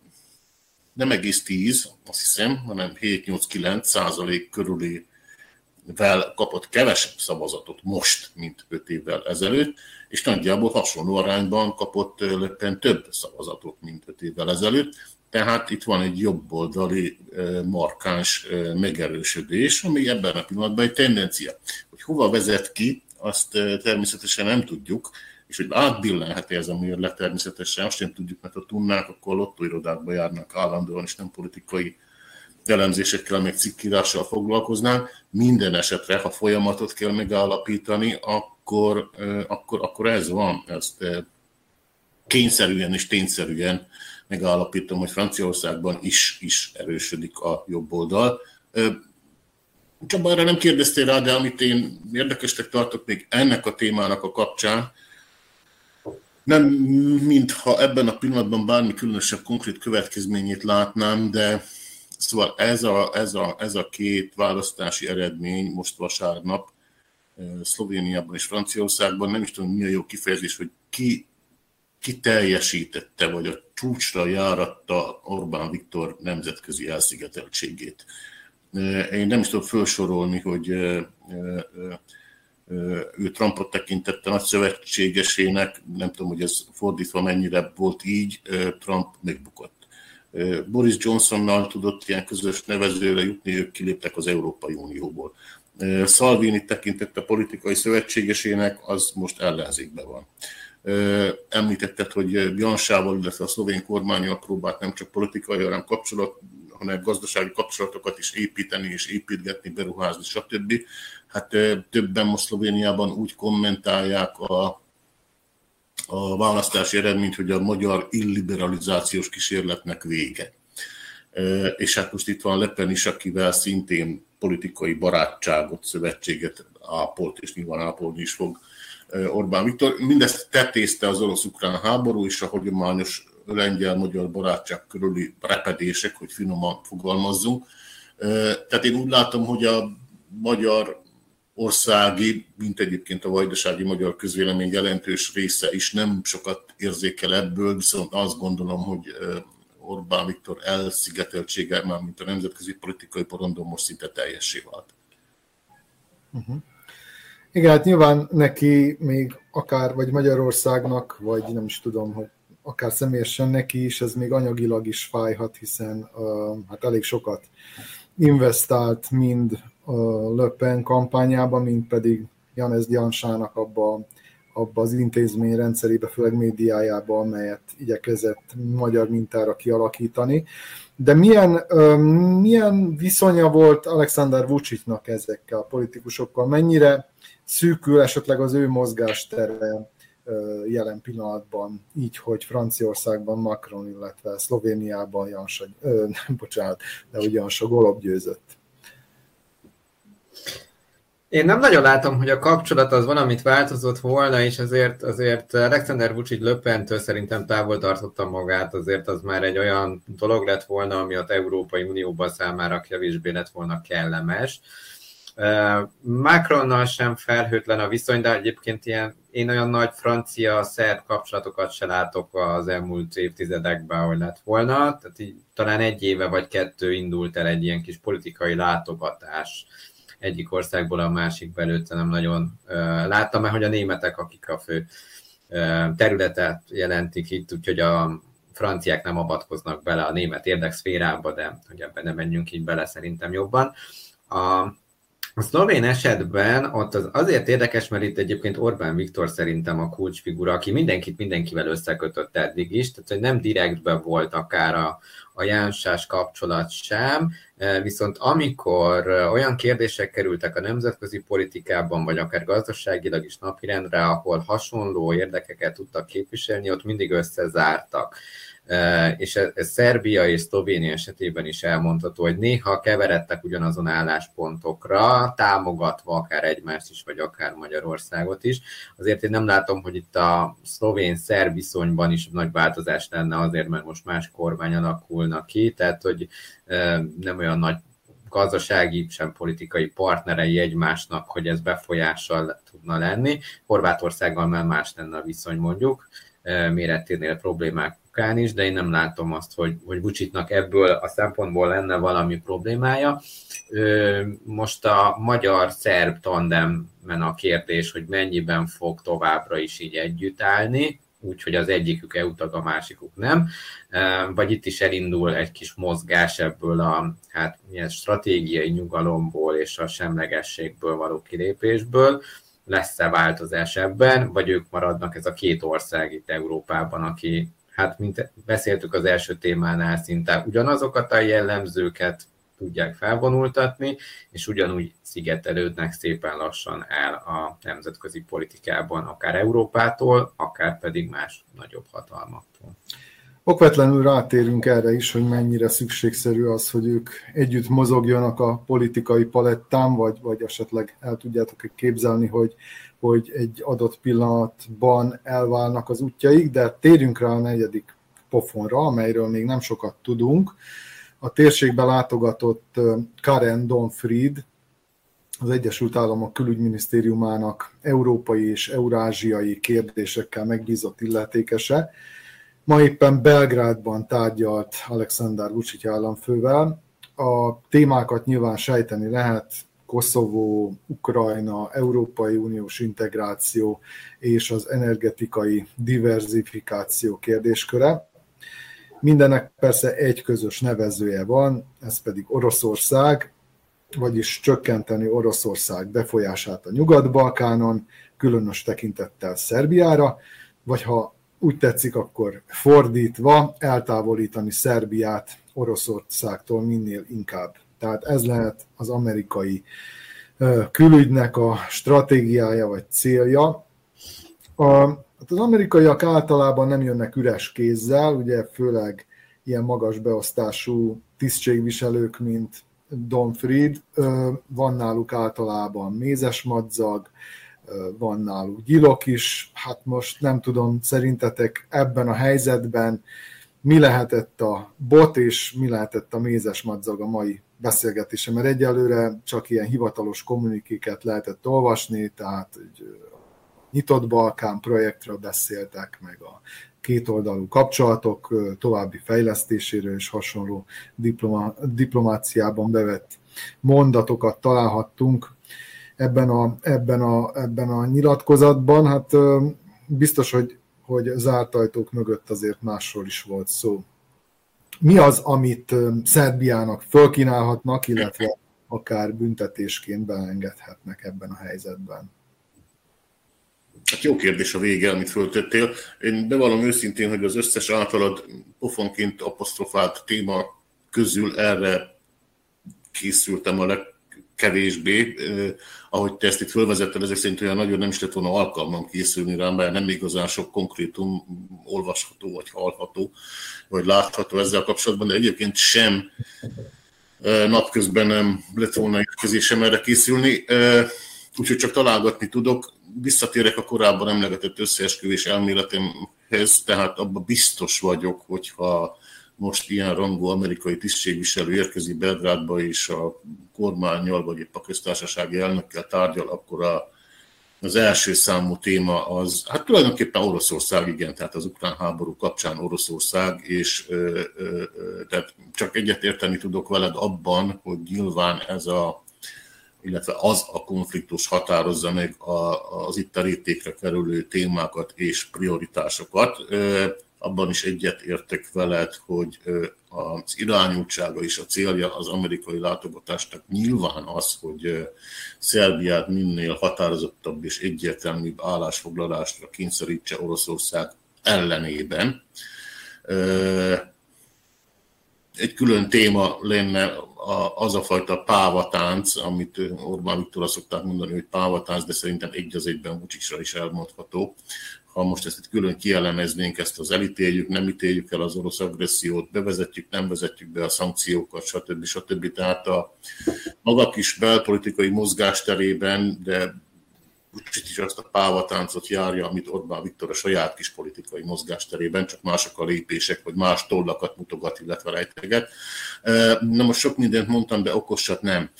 nem egész 10, azt hiszem, hanem 7-8-9 százalék körüli vel kapott kevesebb szavazatot most, mint 5 évvel ezelőtt, és nagyjából hasonló arányban kapott löppen több szavazatot, mint 5 évvel ezelőtt. Tehát itt van egy jobboldali markáns megerősödés, ami ebben a pillanatban egy tendencia. Hogy hova vezet ki, azt természetesen nem tudjuk, és hogy átbillenhet ez a mérlet természetesen, azt sem tudjuk, mert ha tudnánk, akkor lottóirodákba járnak állandóan, és nem politikai elemzésekkel, meg cikkírással foglalkoznánk. Minden esetre, ha folyamatot kell megállapítani, akkor, akkor, akkor ez van. Ezt kényszerűen és tényszerűen megállapítom, hogy Franciaországban is, is erősödik a jobb oldal. Csak erre nem kérdeztél rá, de amit én érdekesnek tartok még ennek a témának a kapcsán, nem mintha ebben a pillanatban bármi különösebb konkrét következményét látnám, de szóval ez a, ez a, ez a két választási eredmény most vasárnap Szlovéniában és Franciaországban, nem is tudom mi a jó kifejezés, hogy ki, ki teljesítette, vagy a csúcsra járatta Orbán Viktor nemzetközi elszigeteltségét. Én nem is tudom felsorolni, hogy ő Trumpot tekintette nagy szövetségesének, nem tudom, hogy ez fordítva mennyire volt így, Trump megbukott. Boris Johnsonnal tudott ilyen közös nevezőre jutni, ők kiléptek az Európai Unióból. Salvini tekintette politikai szövetségesének, az most ellenzékben van. Említetted, hogy Jansával, illetve a szlovén kormányjal próbált nem csak politikai, hanem kapcsolat, hanem gazdasági kapcsolatokat is építeni és építgetni, beruházni, stb. Hát többen most Szlovéniában úgy kommentálják a, a választási eredményt, hogy a magyar illiberalizációs kísérletnek vége. És hát most itt van Lepen is, akivel szintén politikai barátságot, szövetséget ápolt, és nyilván ápolni is fog Orbán Viktor. Mindezt tetézte az orosz-ukrán háború és a hagyományos lengyel-magyar barátság körüli repedések, hogy finoman fogalmazzunk. Tehát én úgy látom, hogy a magyar országi, mint egyébként a vajdasági magyar közvélemény jelentős része is nem sokat érzékel ebből, viszont azt gondolom, hogy Orbán Viktor elszigeteltsége, már mint a nemzetközi politikai porondon most szinte teljessé vált. Uh-huh. Igen, hát nyilván neki még akár, vagy Magyarországnak, vagy nem is tudom, hogy akár személyesen neki is, ez még anyagilag is fájhat, hiszen uh, hát elég sokat investált mind a Löppen kampányába, mint pedig Janez Jansának abba, abba az intézmény rendszerébe, főleg médiájába, amelyet igyekezett magyar mintára kialakítani. De milyen, milyen viszonya volt Alexander Vucicnak ezekkel a politikusokkal? Mennyire szűkül esetleg az ő mozgástere jelen pillanatban, így, hogy Franciaországban Macron, illetve Szlovéniában Jansa, nem <laughs> bocsánat, de hogy Jansa Golob győzött? Én nem nagyon látom, hogy a kapcsolat az valamit változott volna, és azért, azért Alexander Vucic löppentől szerintem távol tartotta magát, azért az már egy olyan dolog lett volna, ami az Európai Unióban számára kevésbé lett volna kellemes. Macronnal sem felhőtlen a viszony, de egyébként ilyen, én olyan nagy francia-szerb kapcsolatokat se látok az elmúlt évtizedekben, hogy lett volna. Tehát így, talán egy éve vagy kettő indult el egy ilyen kis politikai látogatás egyik országból a másik belőtte nem nagyon láttam, mert hogy a németek, akik a fő területet jelentik itt, úgyhogy a franciák nem avatkoznak bele a német érdekszférába, de hogy ebben nem menjünk így bele szerintem jobban. A, a szlovén esetben ott az azért érdekes, mert itt egyébként Orbán Viktor szerintem a kulcsfigura, aki mindenkit mindenkivel összekötött eddig is, tehát hogy nem direktben volt akár a, a jánsás kapcsolat sem, e, viszont amikor olyan kérdések kerültek a nemzetközi politikában, vagy akár gazdaságilag is napirendre, ahol hasonló érdekeket tudtak képviselni, ott mindig összezártak és ez, ez Szerbia és Szlovénia esetében is elmondható, hogy néha keveredtek ugyanazon álláspontokra, támogatva akár egymást is, vagy akár Magyarországot is. Azért én nem látom, hogy itt a szlovén-szerb viszonyban is nagy változás lenne azért, mert most más kormány alakulnak ki, tehát hogy nem olyan nagy gazdasági, sem politikai partnerei egymásnak, hogy ez befolyással tudna lenni. Horvátországgal már más lenne a viszony mondjuk, méreténél problémák okán is, de én nem látom azt, hogy, hogy Vucitnak ebből a szempontból lenne valami problémája. Most a magyar-szerb tandemben a kérdés, hogy mennyiben fog továbbra is így együtt állni, úgyhogy az egyikük EU tag, a másikuk nem, vagy itt is elindul egy kis mozgás ebből a hát, ilyen stratégiai nyugalomból és a semlegességből való kilépésből, lesz-e változás ebben, vagy ők maradnak ez a két ország itt Európában, aki, hát mint beszéltük az első témánál, szinte ugyanazokat a jellemzőket tudják felvonultatni, és ugyanúgy szigetelődnek szépen lassan el a nemzetközi politikában, akár Európától, akár pedig más nagyobb hatalmaktól. Okvetlenül rátérünk erre is, hogy mennyire szükségszerű az, hogy ők együtt mozogjanak a politikai palettán, vagy, vagy esetleg el tudjátok képzelni, hogy, hogy egy adott pillanatban elválnak az útjaik, de térjünk rá a negyedik pofonra, amelyről még nem sokat tudunk. A térségbe látogatott Karen Donfried, az Egyesült Államok külügyminisztériumának európai és eurázsiai kérdésekkel megbízott illetékese, Ma éppen Belgrádban tárgyalt Alexander Vucic államfővel. A témákat nyilván sejteni lehet, Koszovó, Ukrajna, Európai Uniós integráció és az energetikai diversifikáció kérdésköre. Mindennek persze egy közös nevezője van, ez pedig Oroszország, vagyis csökkenteni Oroszország befolyását a Nyugat-Balkánon, különös tekintettel Szerbiára, vagy ha úgy tetszik, akkor fordítva eltávolítani Szerbiát Oroszországtól minél inkább. Tehát ez lehet az amerikai külügynek a stratégiája vagy célja. A, hát az amerikaiak általában nem jönnek üres kézzel, ugye főleg ilyen magas beosztású tisztségviselők, mint Don Fried, van náluk általában mézes madzag, van náluk gyilok is. Hát most nem tudom, szerintetek ebben a helyzetben mi lehetett a bot és mi lehetett a mézes madzag a mai beszélgetése, mert egyelőre csak ilyen hivatalos kommunikéket lehetett olvasni, tehát egy nyitott Balkán projektről beszéltek, meg a kétoldalú kapcsolatok további fejlesztéséről és hasonló diploma, diplomáciában bevett mondatokat találhattunk ebben a, ebben a, ebben a nyilatkozatban. Hát biztos, hogy, hogy zárt ajtók mögött azért másról is volt szó. Mi az, amit Szerbiának fölkínálhatnak, illetve akár büntetésként beengedhetnek ebben a helyzetben? Hát jó kérdés a vége, amit föltettél. Én bevallom őszintén, hogy az összes általad pofonként apostrofált téma közül erre készültem a leg, kevésbé, ahogy te ezt itt fölvezetted, ezek szerint olyan nagyon nem is lett volna alkalmam készülni rá, mert nem igazán sok konkrétum olvasható, vagy hallható, vagy látható ezzel kapcsolatban, de egyébként sem napközben nem lett volna érkezésem erre készülni, úgyhogy csak találgatni tudok. Visszatérek a korábban emlegetett összeesküvés elméletemhez, tehát abban biztos vagyok, hogyha most ilyen rangú amerikai tisztségviselő érkezik Belgrádba, és a kormányjal, vagy épp a köztársasági elnökkel tárgyal, akkor a, az első számú téma az, hát tulajdonképpen Oroszország, igen, tehát az ukrán háború kapcsán Oroszország, és ö, ö, tehát csak egyet érteni tudok veled abban, hogy nyilván ez a illetve az a konfliktus határozza meg a, az itt a rétékre kerülő témákat és prioritásokat abban is egyet értek veled, hogy az irányultsága és a célja az amerikai látogatásnak nyilván az, hogy Szerbiát minél határozottabb és egyértelműbb állásfoglalásra kényszerítse Oroszország ellenében. Egy külön téma lenne az a fajta pávatánc, amit Orbán Viktor szokták mondani, hogy pávatánc, de szerintem egy az egyben Vucsisra is elmondható, ha most ezt itt külön kielemeznénk, ezt az elítéljük, nem ítéljük el az orosz agressziót, bevezetjük, nem vezetjük be a szankciókat, stb. stb. Tehát a maga kis belpolitikai mozgásterében, de Vucic is azt a pávatáncot járja, amit Orbán Viktor a saját kis politikai mozgásterében, csak mások a lépések, vagy más tollakat mutogat, illetve rejteget. Na most sok mindent mondtam, de okosat nem.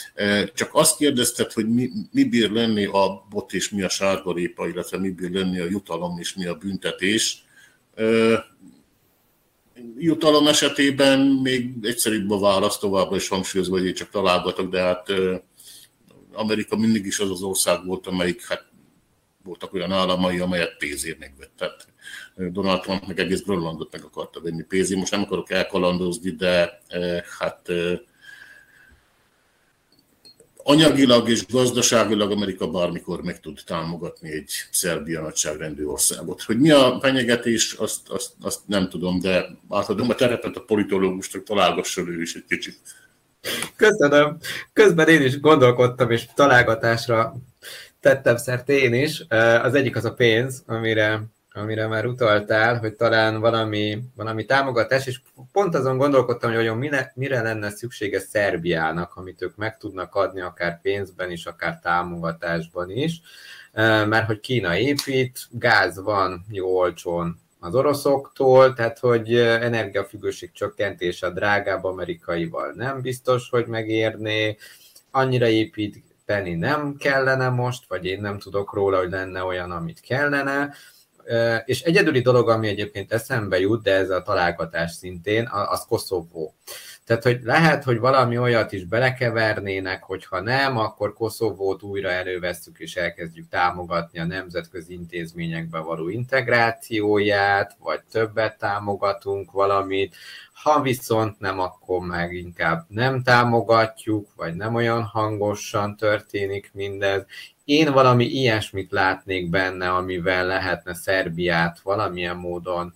Csak azt kérdezted, hogy mi, mi bír lenni a bot és mi a sárgarépa, illetve mi bír lenni a jutalom és mi a büntetés. Jutalom esetében még egyszerűbb a válasz, továbbra is hangsúlyozva, hogy én csak találgatok, de hát Amerika mindig is az az ország volt, amelyik, hát voltak olyan államai, amelyet pénzért megvett. Tehát Donald Trump meg egész Grönlandot meg akarta venni pénzért. Most nem akarok elkalandozni, de hát anyagilag és gazdaságilag Amerika bármikor meg tud támogatni egy Szerbia nagyságrendű országot. Hogy mi a fenyegetés, azt, azt, azt nem tudom, de átadom a terepet a politológusnak, találgasson ő is egy kicsit. Köszönöm. Közben én is gondolkodtam, és találgatásra tettem szert én is. Az egyik az a pénz, amire amire már utaltál, hogy talán valami, valami támogatás, és pont azon gondolkodtam, hogy olyan mire, mire lenne szüksége Szerbiának, amit ők meg tudnak adni, akár pénzben is, akár támogatásban is, mert hogy Kína épít, gáz van jó olcsón az oroszoktól, tehát hogy energiafüggőség csökkentése a drágább amerikaival nem biztos, hogy megérné, annyira építeni nem kellene most, vagy én nem tudok róla, hogy lenne olyan, amit kellene, és egyedüli dolog, ami egyébként eszembe jut, de ez a találgatás szintén, az Koszovó. Tehát, hogy lehet, hogy valami olyat is belekevernének, hogyha nem, akkor Koszovót újra elővesszük és elkezdjük támogatni a nemzetközi intézményekbe való integrációját, vagy többet támogatunk valamit. Ha viszont nem, akkor meg inkább nem támogatjuk, vagy nem olyan hangosan történik mindez. Én valami ilyesmit látnék benne, amivel lehetne Szerbiát valamilyen módon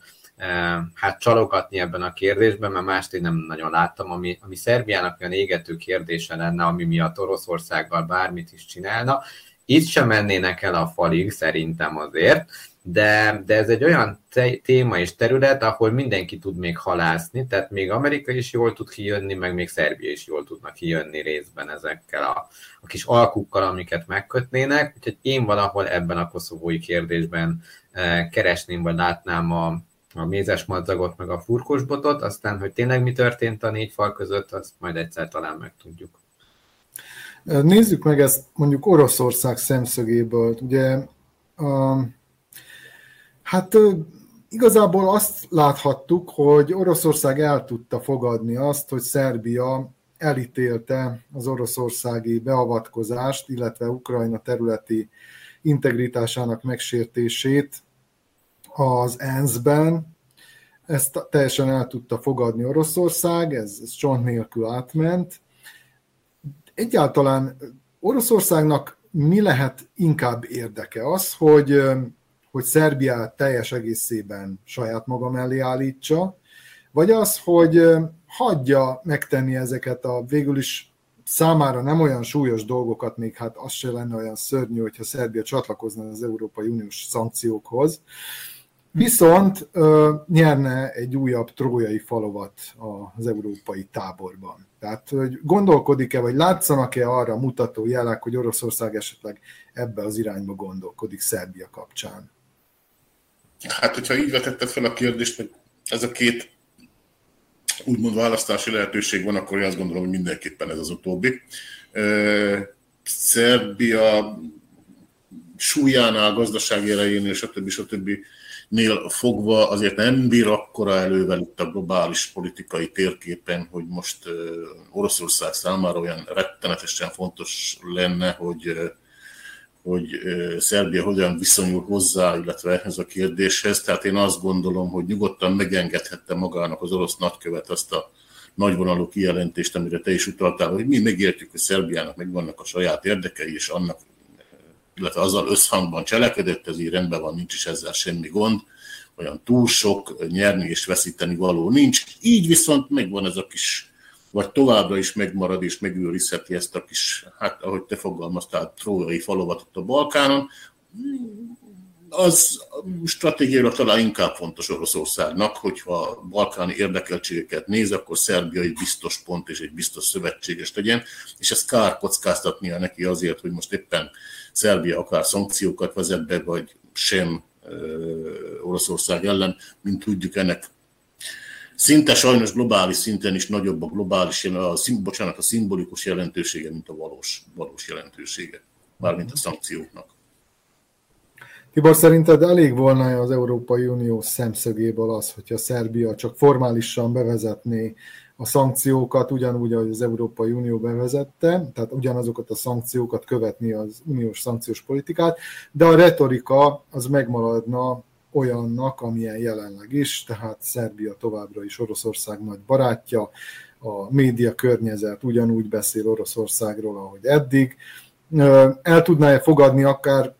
hát csalogatni ebben a kérdésben, mert mást én nem nagyon láttam, ami, ami Szerbiának olyan égető kérdése lenne, ami miatt Oroszországgal bármit is csinálna. Itt sem mennének el a falig, szerintem azért, de, de ez egy olyan téma és terület, ahol mindenki tud még halászni, tehát még Amerika is jól tud kijönni, meg még Szerbia is jól tudnak kijönni részben ezekkel a, a kis alkukkal, amiket megkötnének, úgyhogy én valahol ebben a koszovói kérdésben eh, keresném, vagy látnám a, a mézes madzagot, meg a furkosbotot, aztán, hogy tényleg mi történt a négy fal között, azt majd egyszer talán megtudjuk. Nézzük meg ezt mondjuk Oroszország szemszögéből. Ugye um Hát igazából azt láthattuk, hogy Oroszország el tudta fogadni azt, hogy Szerbia elítélte az oroszországi beavatkozást, illetve Ukrajna területi integritásának megsértését az ENSZ-ben. Ezt teljesen el tudta fogadni Oroszország, ez, ez csont nélkül átment. Egyáltalán Oroszországnak mi lehet inkább érdeke? Az, hogy hogy Szerbiát teljes egészében saját maga mellé állítsa, vagy az, hogy hagyja megtenni ezeket a végül is számára nem olyan súlyos dolgokat, még hát az se lenne olyan szörnyű, hogyha Szerbia csatlakozna az Európai Uniós szankciókhoz, viszont ö, nyerne egy újabb trójai falovat az európai táborban. Tehát, hogy gondolkodik-e, vagy látszanak-e arra mutató jelek, hogy Oroszország esetleg ebbe az irányba gondolkodik Szerbia kapcsán? Hát, hogyha így vetette fel a kérdést, hogy ez a két úgymond választási lehetőség van, akkor én azt gondolom, hogy mindenképpen ez az utóbbi. Szerbia súlyánál, gazdasági erejénél, stb. stb. Nél fogva azért nem bír akkora elővel itt a globális politikai térképen, hogy most Oroszország számára olyan rettenetesen fontos lenne, hogy hogy Szerbia hogyan viszonyul hozzá, illetve ez a kérdéshez. Tehát én azt gondolom, hogy nyugodtan megengedhette magának az orosz nagykövet azt a nagyvonalú kijelentést, amire te is utaltál, hogy mi megértjük, hogy Szerbiának megvannak a saját érdekei, és annak, illetve azzal összhangban cselekedett, ez így rendben van, nincs is ezzel semmi gond, olyan túl sok nyerni és veszíteni való nincs. Így viszont megvan ez a kis vagy továbbra is megmarad és megőrizheti ezt a kis, hát ahogy te fogalmaztál, trójai falovat ott a Balkánon, az stratégiailag talán inkább fontos Oroszországnak, hogyha balkáni érdekeltségeket néz, akkor Szerbia egy biztos pont és egy biztos szövetséges legyen, és ezt kár kockáztatnia neki azért, hogy most éppen Szerbia akár szankciókat vezet be, vagy sem Oroszország ellen, mint tudjuk, ennek szinte sajnos globális szinten is nagyobb a globális, a, bocsánat, a szimbolikus jelentősége, mint a valós, valós jelentősége, mármint a szankcióknak. Tibor, szerinted elég volna az Európai Unió szemszögéből az, hogyha Szerbia csak formálisan bevezetné a szankciókat, ugyanúgy, ahogy az Európai Unió bevezette, tehát ugyanazokat a szankciókat követni az uniós szankciós politikát, de a retorika az megmaradna olyannak, amilyen jelenleg is, tehát Szerbia továbbra is Oroszország nagy barátja, a média környezet ugyanúgy beszél Oroszországról, ahogy eddig. El tudná-e fogadni akár,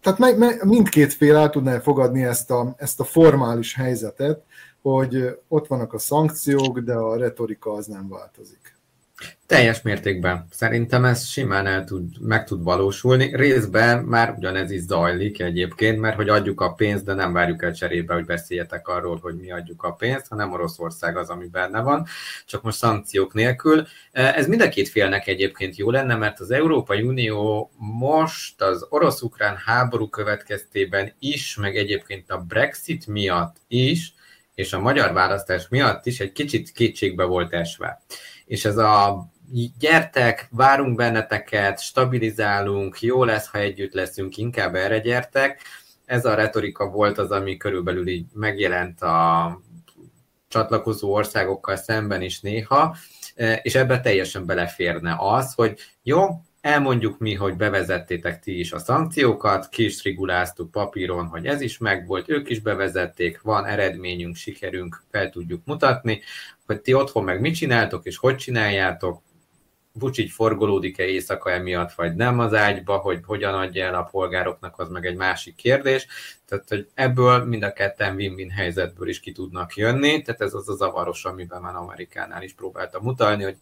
tehát mindkét fél el tudná -e fogadni ezt a, ezt a formális helyzetet, hogy ott vannak a szankciók, de a retorika az nem változik. Teljes mértékben. Szerintem ez simán el tud, meg tud valósulni. Részben már ugyanez is zajlik egyébként, mert hogy adjuk a pénzt, de nem várjuk el cserébe, hogy beszéljetek arról, hogy mi adjuk a pénzt, hanem Oroszország az, ami benne van, csak most szankciók nélkül. Ez mind a két félnek egyébként jó lenne, mert az Európai Unió most az orosz-ukrán háború következtében is, meg egyébként a Brexit miatt is, és a magyar választás miatt is egy kicsit kétségbe volt esve. És ez a gyertek, várunk benneteket, stabilizálunk, jó lesz, ha együtt leszünk, inkább erre gyertek. Ez a retorika volt az, ami körülbelül így megjelent a csatlakozó országokkal szemben is néha, és ebbe teljesen beleférne az, hogy jó, elmondjuk mi, hogy bevezettétek ti is a szankciókat, ki is papíron, hogy ez is megvolt, ők is bevezették, van eredményünk, sikerünk, fel tudjuk mutatni, hogy ti otthon meg mit csináltok, és hogy csináljátok, Vucic forgolódik-e éjszaka emiatt, vagy nem az ágyba, hogy hogyan adja el a polgároknak, az meg egy másik kérdés. Tehát, hogy ebből mind a ketten win-win helyzetből is ki tudnak jönni, tehát ez az a zavaros, amiben már Amerikánál is próbáltam mutatni, hogy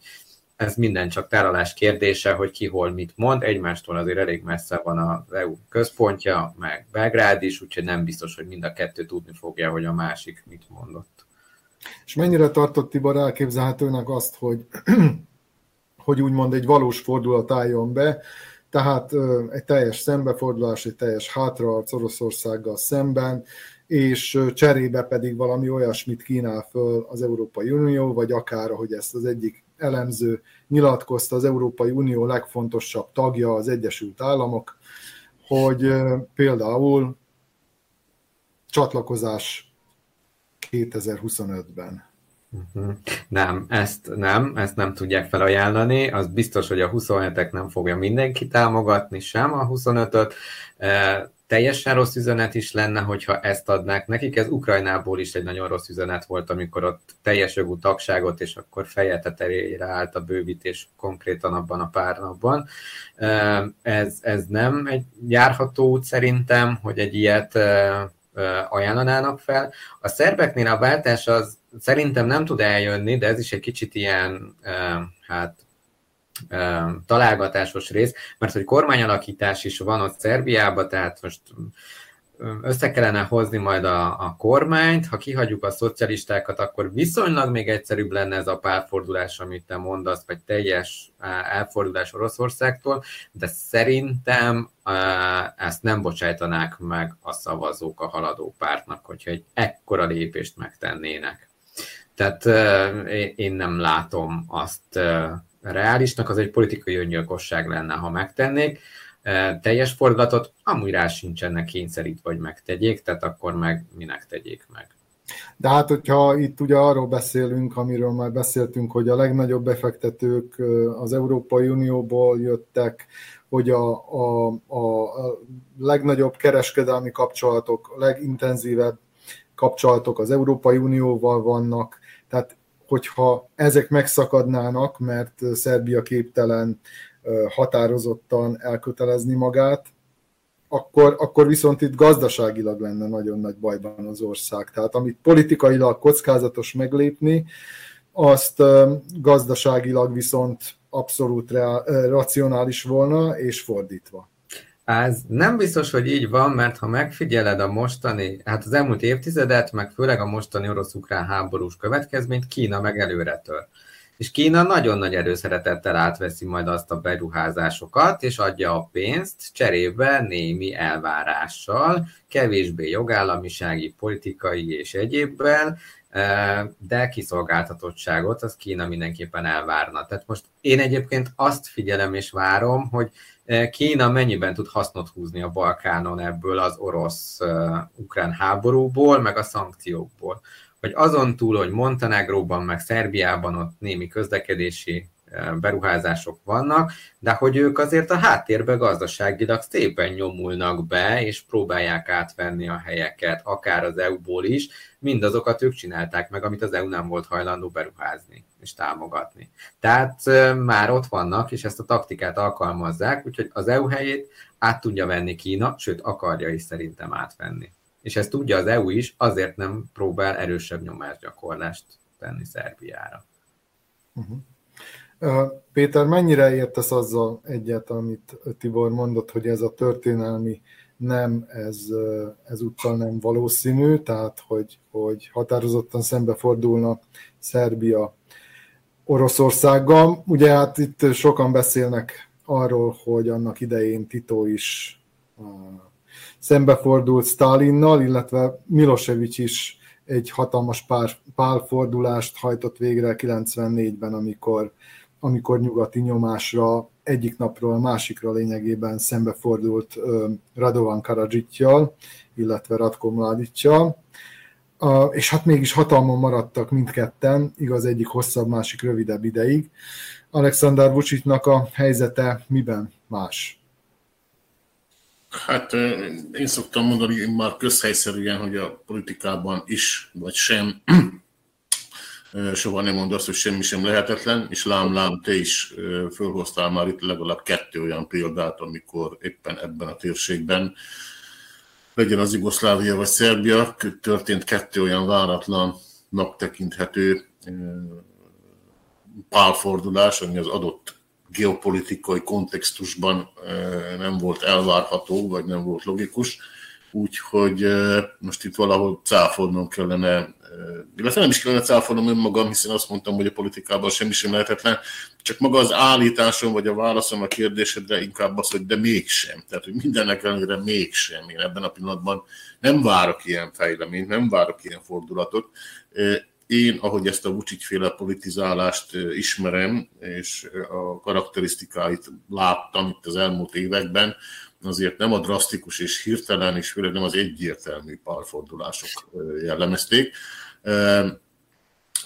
ez minden csak tálalás kérdése, hogy ki hol mit mond, egymástól azért elég messze van az EU központja, meg Belgrád is, úgyhogy nem biztos, hogy mind a kettő tudni fogja, hogy a másik mit mondott. És mennyire tartott Tibor elképzelhetőnek azt, hogy <clears throat> hogy úgymond egy valós fordulat álljon be, tehát egy teljes szembefordulás, egy teljes hátraarc Oroszországgal szemben, és cserébe pedig valami olyasmit kínál föl az Európai Unió, vagy akár, ahogy ezt az egyik elemző nyilatkozta, az Európai Unió legfontosabb tagja az Egyesült Államok, hogy például csatlakozás 2025-ben. Mhm. Nem, ezt nem, ezt nem tudják felajánlani. Az biztos, hogy a 27-ek nem fogja mindenki támogatni, sem a 25-öt. Teljesen rossz üzenet is lenne, hogyha ezt adnák nekik. Ez Ukrajnából is egy nagyon rossz üzenet volt, amikor ott teljes jogú tagságot, és akkor feje tetejére állt a bővítés konkrétan abban a pár napban. Ez, ez nem egy járható út szerintem, hogy egy ilyet ajánlanának fel. A szerbeknél a váltás az szerintem nem tud eljönni, de ez is egy kicsit ilyen, hát találgatásos rész, mert hogy kormányalakítás is van ott Szerbiában, tehát most össze kellene hozni majd a, a kormányt, ha kihagyjuk a szocialistákat, akkor viszonylag még egyszerűbb lenne ez a párfordulás, amit te mondasz, vagy teljes elfordulás Oroszországtól, de szerintem ezt nem bocsájtanák meg a szavazók a haladó pártnak, hogyha egy ekkora lépést megtennének. Tehát én nem látom azt reálisnak, az egy politikai öngyilkosság lenne, ha megtennék. Teljes fordulatot amúgy rá sincsenek kényszerítve, hogy megtegyék, tehát akkor meg minek tegyék meg. De hát, hogyha itt ugye arról beszélünk, amiről már beszéltünk, hogy a legnagyobb befektetők az Európai Unióból jöttek, hogy a, a, a legnagyobb kereskedelmi kapcsolatok, legintenzívebb kapcsolatok az Európai Unióval vannak, tehát hogyha ezek megszakadnának, mert Szerbia képtelen határozottan elkötelezni magát, akkor, akkor viszont itt gazdaságilag lenne nagyon nagy bajban az ország. Tehát amit politikailag kockázatos meglépni, azt gazdaságilag viszont abszolút reál, racionális volna, és fordítva. Ez nem biztos, hogy így van, mert ha megfigyeled a mostani, hát az elmúlt évtizedet, meg főleg a mostani orosz-ukrán háborús következményt, Kína meg előretől. És Kína nagyon nagy erőszeretettel átveszi majd azt a beruházásokat, és adja a pénzt cserébe némi elvárással, kevésbé jogállamisági, politikai és egyébben, eh, de kiszolgáltatottságot az Kína mindenképpen elvárna. Tehát most én egyébként azt figyelem és várom, hogy Kína mennyiben tud hasznot húzni a Balkánon ebből az orosz-ukrán háborúból, meg a szankciókból. Hogy azon túl, hogy Montenegróban, meg Szerbiában ott némi közlekedési beruházások vannak, de hogy ők azért a háttérbe gazdaságilag szépen nyomulnak be, és próbálják átvenni a helyeket, akár az EU-ból is, mindazokat ők csinálták meg, amit az EU nem volt hajlandó beruházni és támogatni. Tehát már ott vannak, és ezt a taktikát alkalmazzák, úgyhogy az EU helyét át tudja venni Kína, sőt akarja is szerintem átvenni. És ezt tudja az EU is, azért nem próbál erősebb nyomásgyakorlást tenni Szerbiára. Uh-huh. Péter, mennyire értesz azzal egyet, amit Tibor mondott, hogy ez a történelmi nem, ez, ez úttal nem valószínű, tehát hogy, hogy határozottan szembefordulna Szerbia Oroszországgal. Ugye hát itt sokan beszélnek arról, hogy annak idején Tito is szembefordult Stalinnal, illetve Milosevic is egy hatalmas pár, pálfordulást hajtott végre 94-ben, amikor, amikor nyugati nyomásra egyik napról a másikra lényegében szembefordult Radovan Karadzsittyal, illetve Radko Mladicsal, és hát mégis hatalmon maradtak mindketten, igaz egyik hosszabb, másik rövidebb ideig. Alexander Vucicnak a helyzete miben más? Hát én szoktam mondani már közhelyszerűen, hogy a politikában is, vagy sem, soha nem mond azt, hogy semmi sem lehetetlen, és lám-lám, te is fölhoztál már itt legalább kettő olyan példát, amikor éppen ebben a térségben, legyen az Jugoszlávia vagy Szerbia, történt kettő olyan váratlannak tekinthető pálfordulás, ami az adott geopolitikai kontextusban nem volt elvárható, vagy nem volt logikus. Úgyhogy most itt valahol cáfolnom kellene, illetve nem is kellene cáfolnom önmagam, hiszen azt mondtam, hogy a politikában semmi sem lehetetlen, csak maga az állításom, vagy a válaszom a kérdésedre inkább az, hogy de mégsem. Tehát, hogy mindennek ellenére mégsem. Én ebben a pillanatban nem várok ilyen fejleményt, nem várok ilyen fordulatot én, ahogy ezt a Vucic-féle politizálást ismerem, és a karakterisztikáit láttam itt az elmúlt években, azért nem a drasztikus és hirtelen, és főleg nem az egyértelmű párfordulások jellemezték.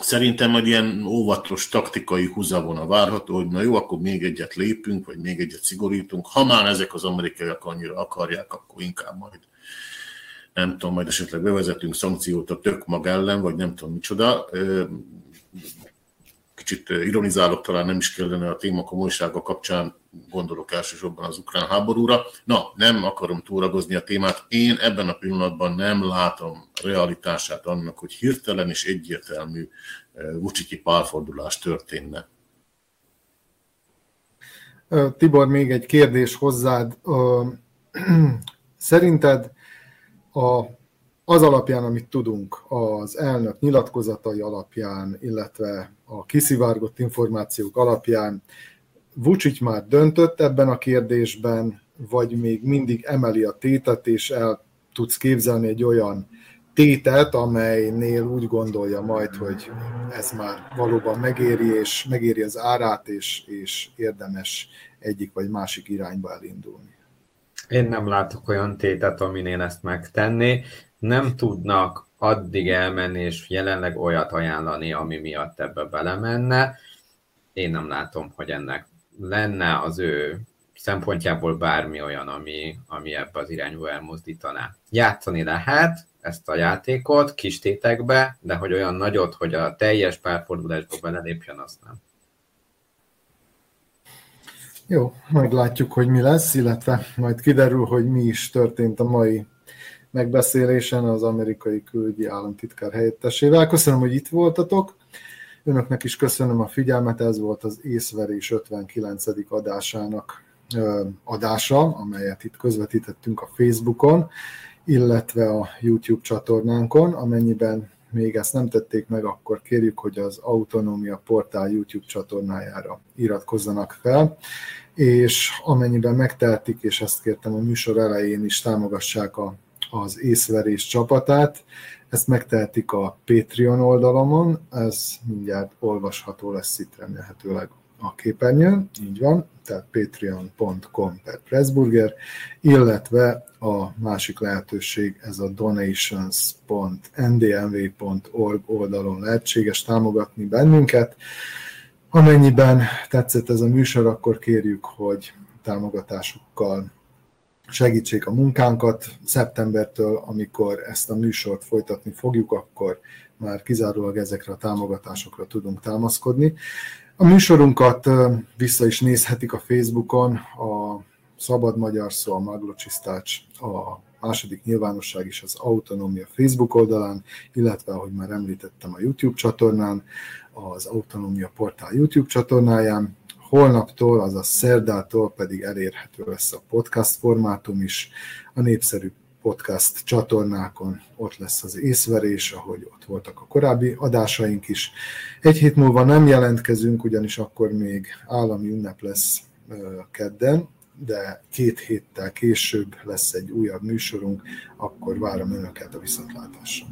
Szerintem egy ilyen óvatos taktikai húzavona várható, hogy na jó, akkor még egyet lépünk, vagy még egyet szigorítunk. Ha már ezek az amerikaiak annyira akarják, akkor inkább majd nem tudom, majd esetleg bevezetünk szankciót a tök mag ellen, vagy nem tudom micsoda. Kicsit ironizálok, talán nem is kellene a téma komolysága kapcsán, gondolok elsősorban az ukrán háborúra. Na, nem akarom túragozni a témát. Én ebben a pillanatban nem látom realitását annak, hogy hirtelen és egyértelmű Vuciki pálfordulás történne. Tibor, még egy kérdés hozzád. <clears throat> Szerinted a, az alapján, amit tudunk, az elnök nyilatkozatai alapján, illetve a kiszivárgott információk alapján, Vucic már döntött ebben a kérdésben, vagy még mindig emeli a tétet, és el tudsz képzelni egy olyan tétet, amelynél úgy gondolja majd, hogy ez már valóban megéri, és megéri az árát, és, és érdemes egyik vagy másik irányba elindulni. Én nem látok olyan tétet, amin ezt megtenni. Nem tudnak addig elmenni, és jelenleg olyat ajánlani, ami miatt ebbe belemenne. Én nem látom, hogy ennek lenne az ő szempontjából bármi olyan, ami, ami ebbe az irányba elmozdítaná. Játszani lehet ezt a játékot kis tétekbe, de hogy olyan nagyot, hogy a teljes párfordulásba belelépjen, azt nem. Jó, meglátjuk, hogy mi lesz, illetve majd kiderül, hogy mi is történt a mai megbeszélésen az amerikai külügyi államtitkár helyettesével. Köszönöm, hogy itt voltatok. Önöknek is köszönöm a figyelmet, ez volt az észverés 59. adásának adása, amelyet itt közvetítettünk a Facebookon, illetve a YouTube csatornánkon, amennyiben még ezt nem tették meg, akkor kérjük, hogy az Autonómia Portál YouTube csatornájára iratkozzanak fel, és amennyiben megtehetik, és ezt kértem a műsor elején is, támogassák a, az észverés csapatát, ezt megtehetik a Patreon oldalomon, ez mindjárt olvasható lesz itt remélhetőleg a képernyőn, így van, tehát patreon.com per Pressburger, illetve a másik lehetőség ez a donations.ndmv.org oldalon lehetséges támogatni bennünket. Amennyiben tetszett ez a műsor, akkor kérjük, hogy támogatásukkal segítsék a munkánkat. Szeptembertől, amikor ezt a műsort folytatni fogjuk, akkor már kizárólag ezekre a támogatásokra tudunk támaszkodni. A műsorunkat vissza is nézhetik a Facebookon, a Szabad Magyar Szó, a Maglocsisztács, a második nyilvánosság is az Autonómia Facebook oldalán, illetve, ahogy már említettem, a YouTube csatornán, az Autonómia Portál YouTube csatornáján. Holnaptól, azaz szerdától pedig elérhető lesz a podcast formátum is. A népszerű podcast csatornákon ott lesz az észverés, ahogy ott voltak a korábbi adásaink is. Egy hét múlva nem jelentkezünk, ugyanis akkor még állami ünnep lesz kedden, de két héttel később lesz egy újabb műsorunk, akkor várom Önöket a viszontlátásra.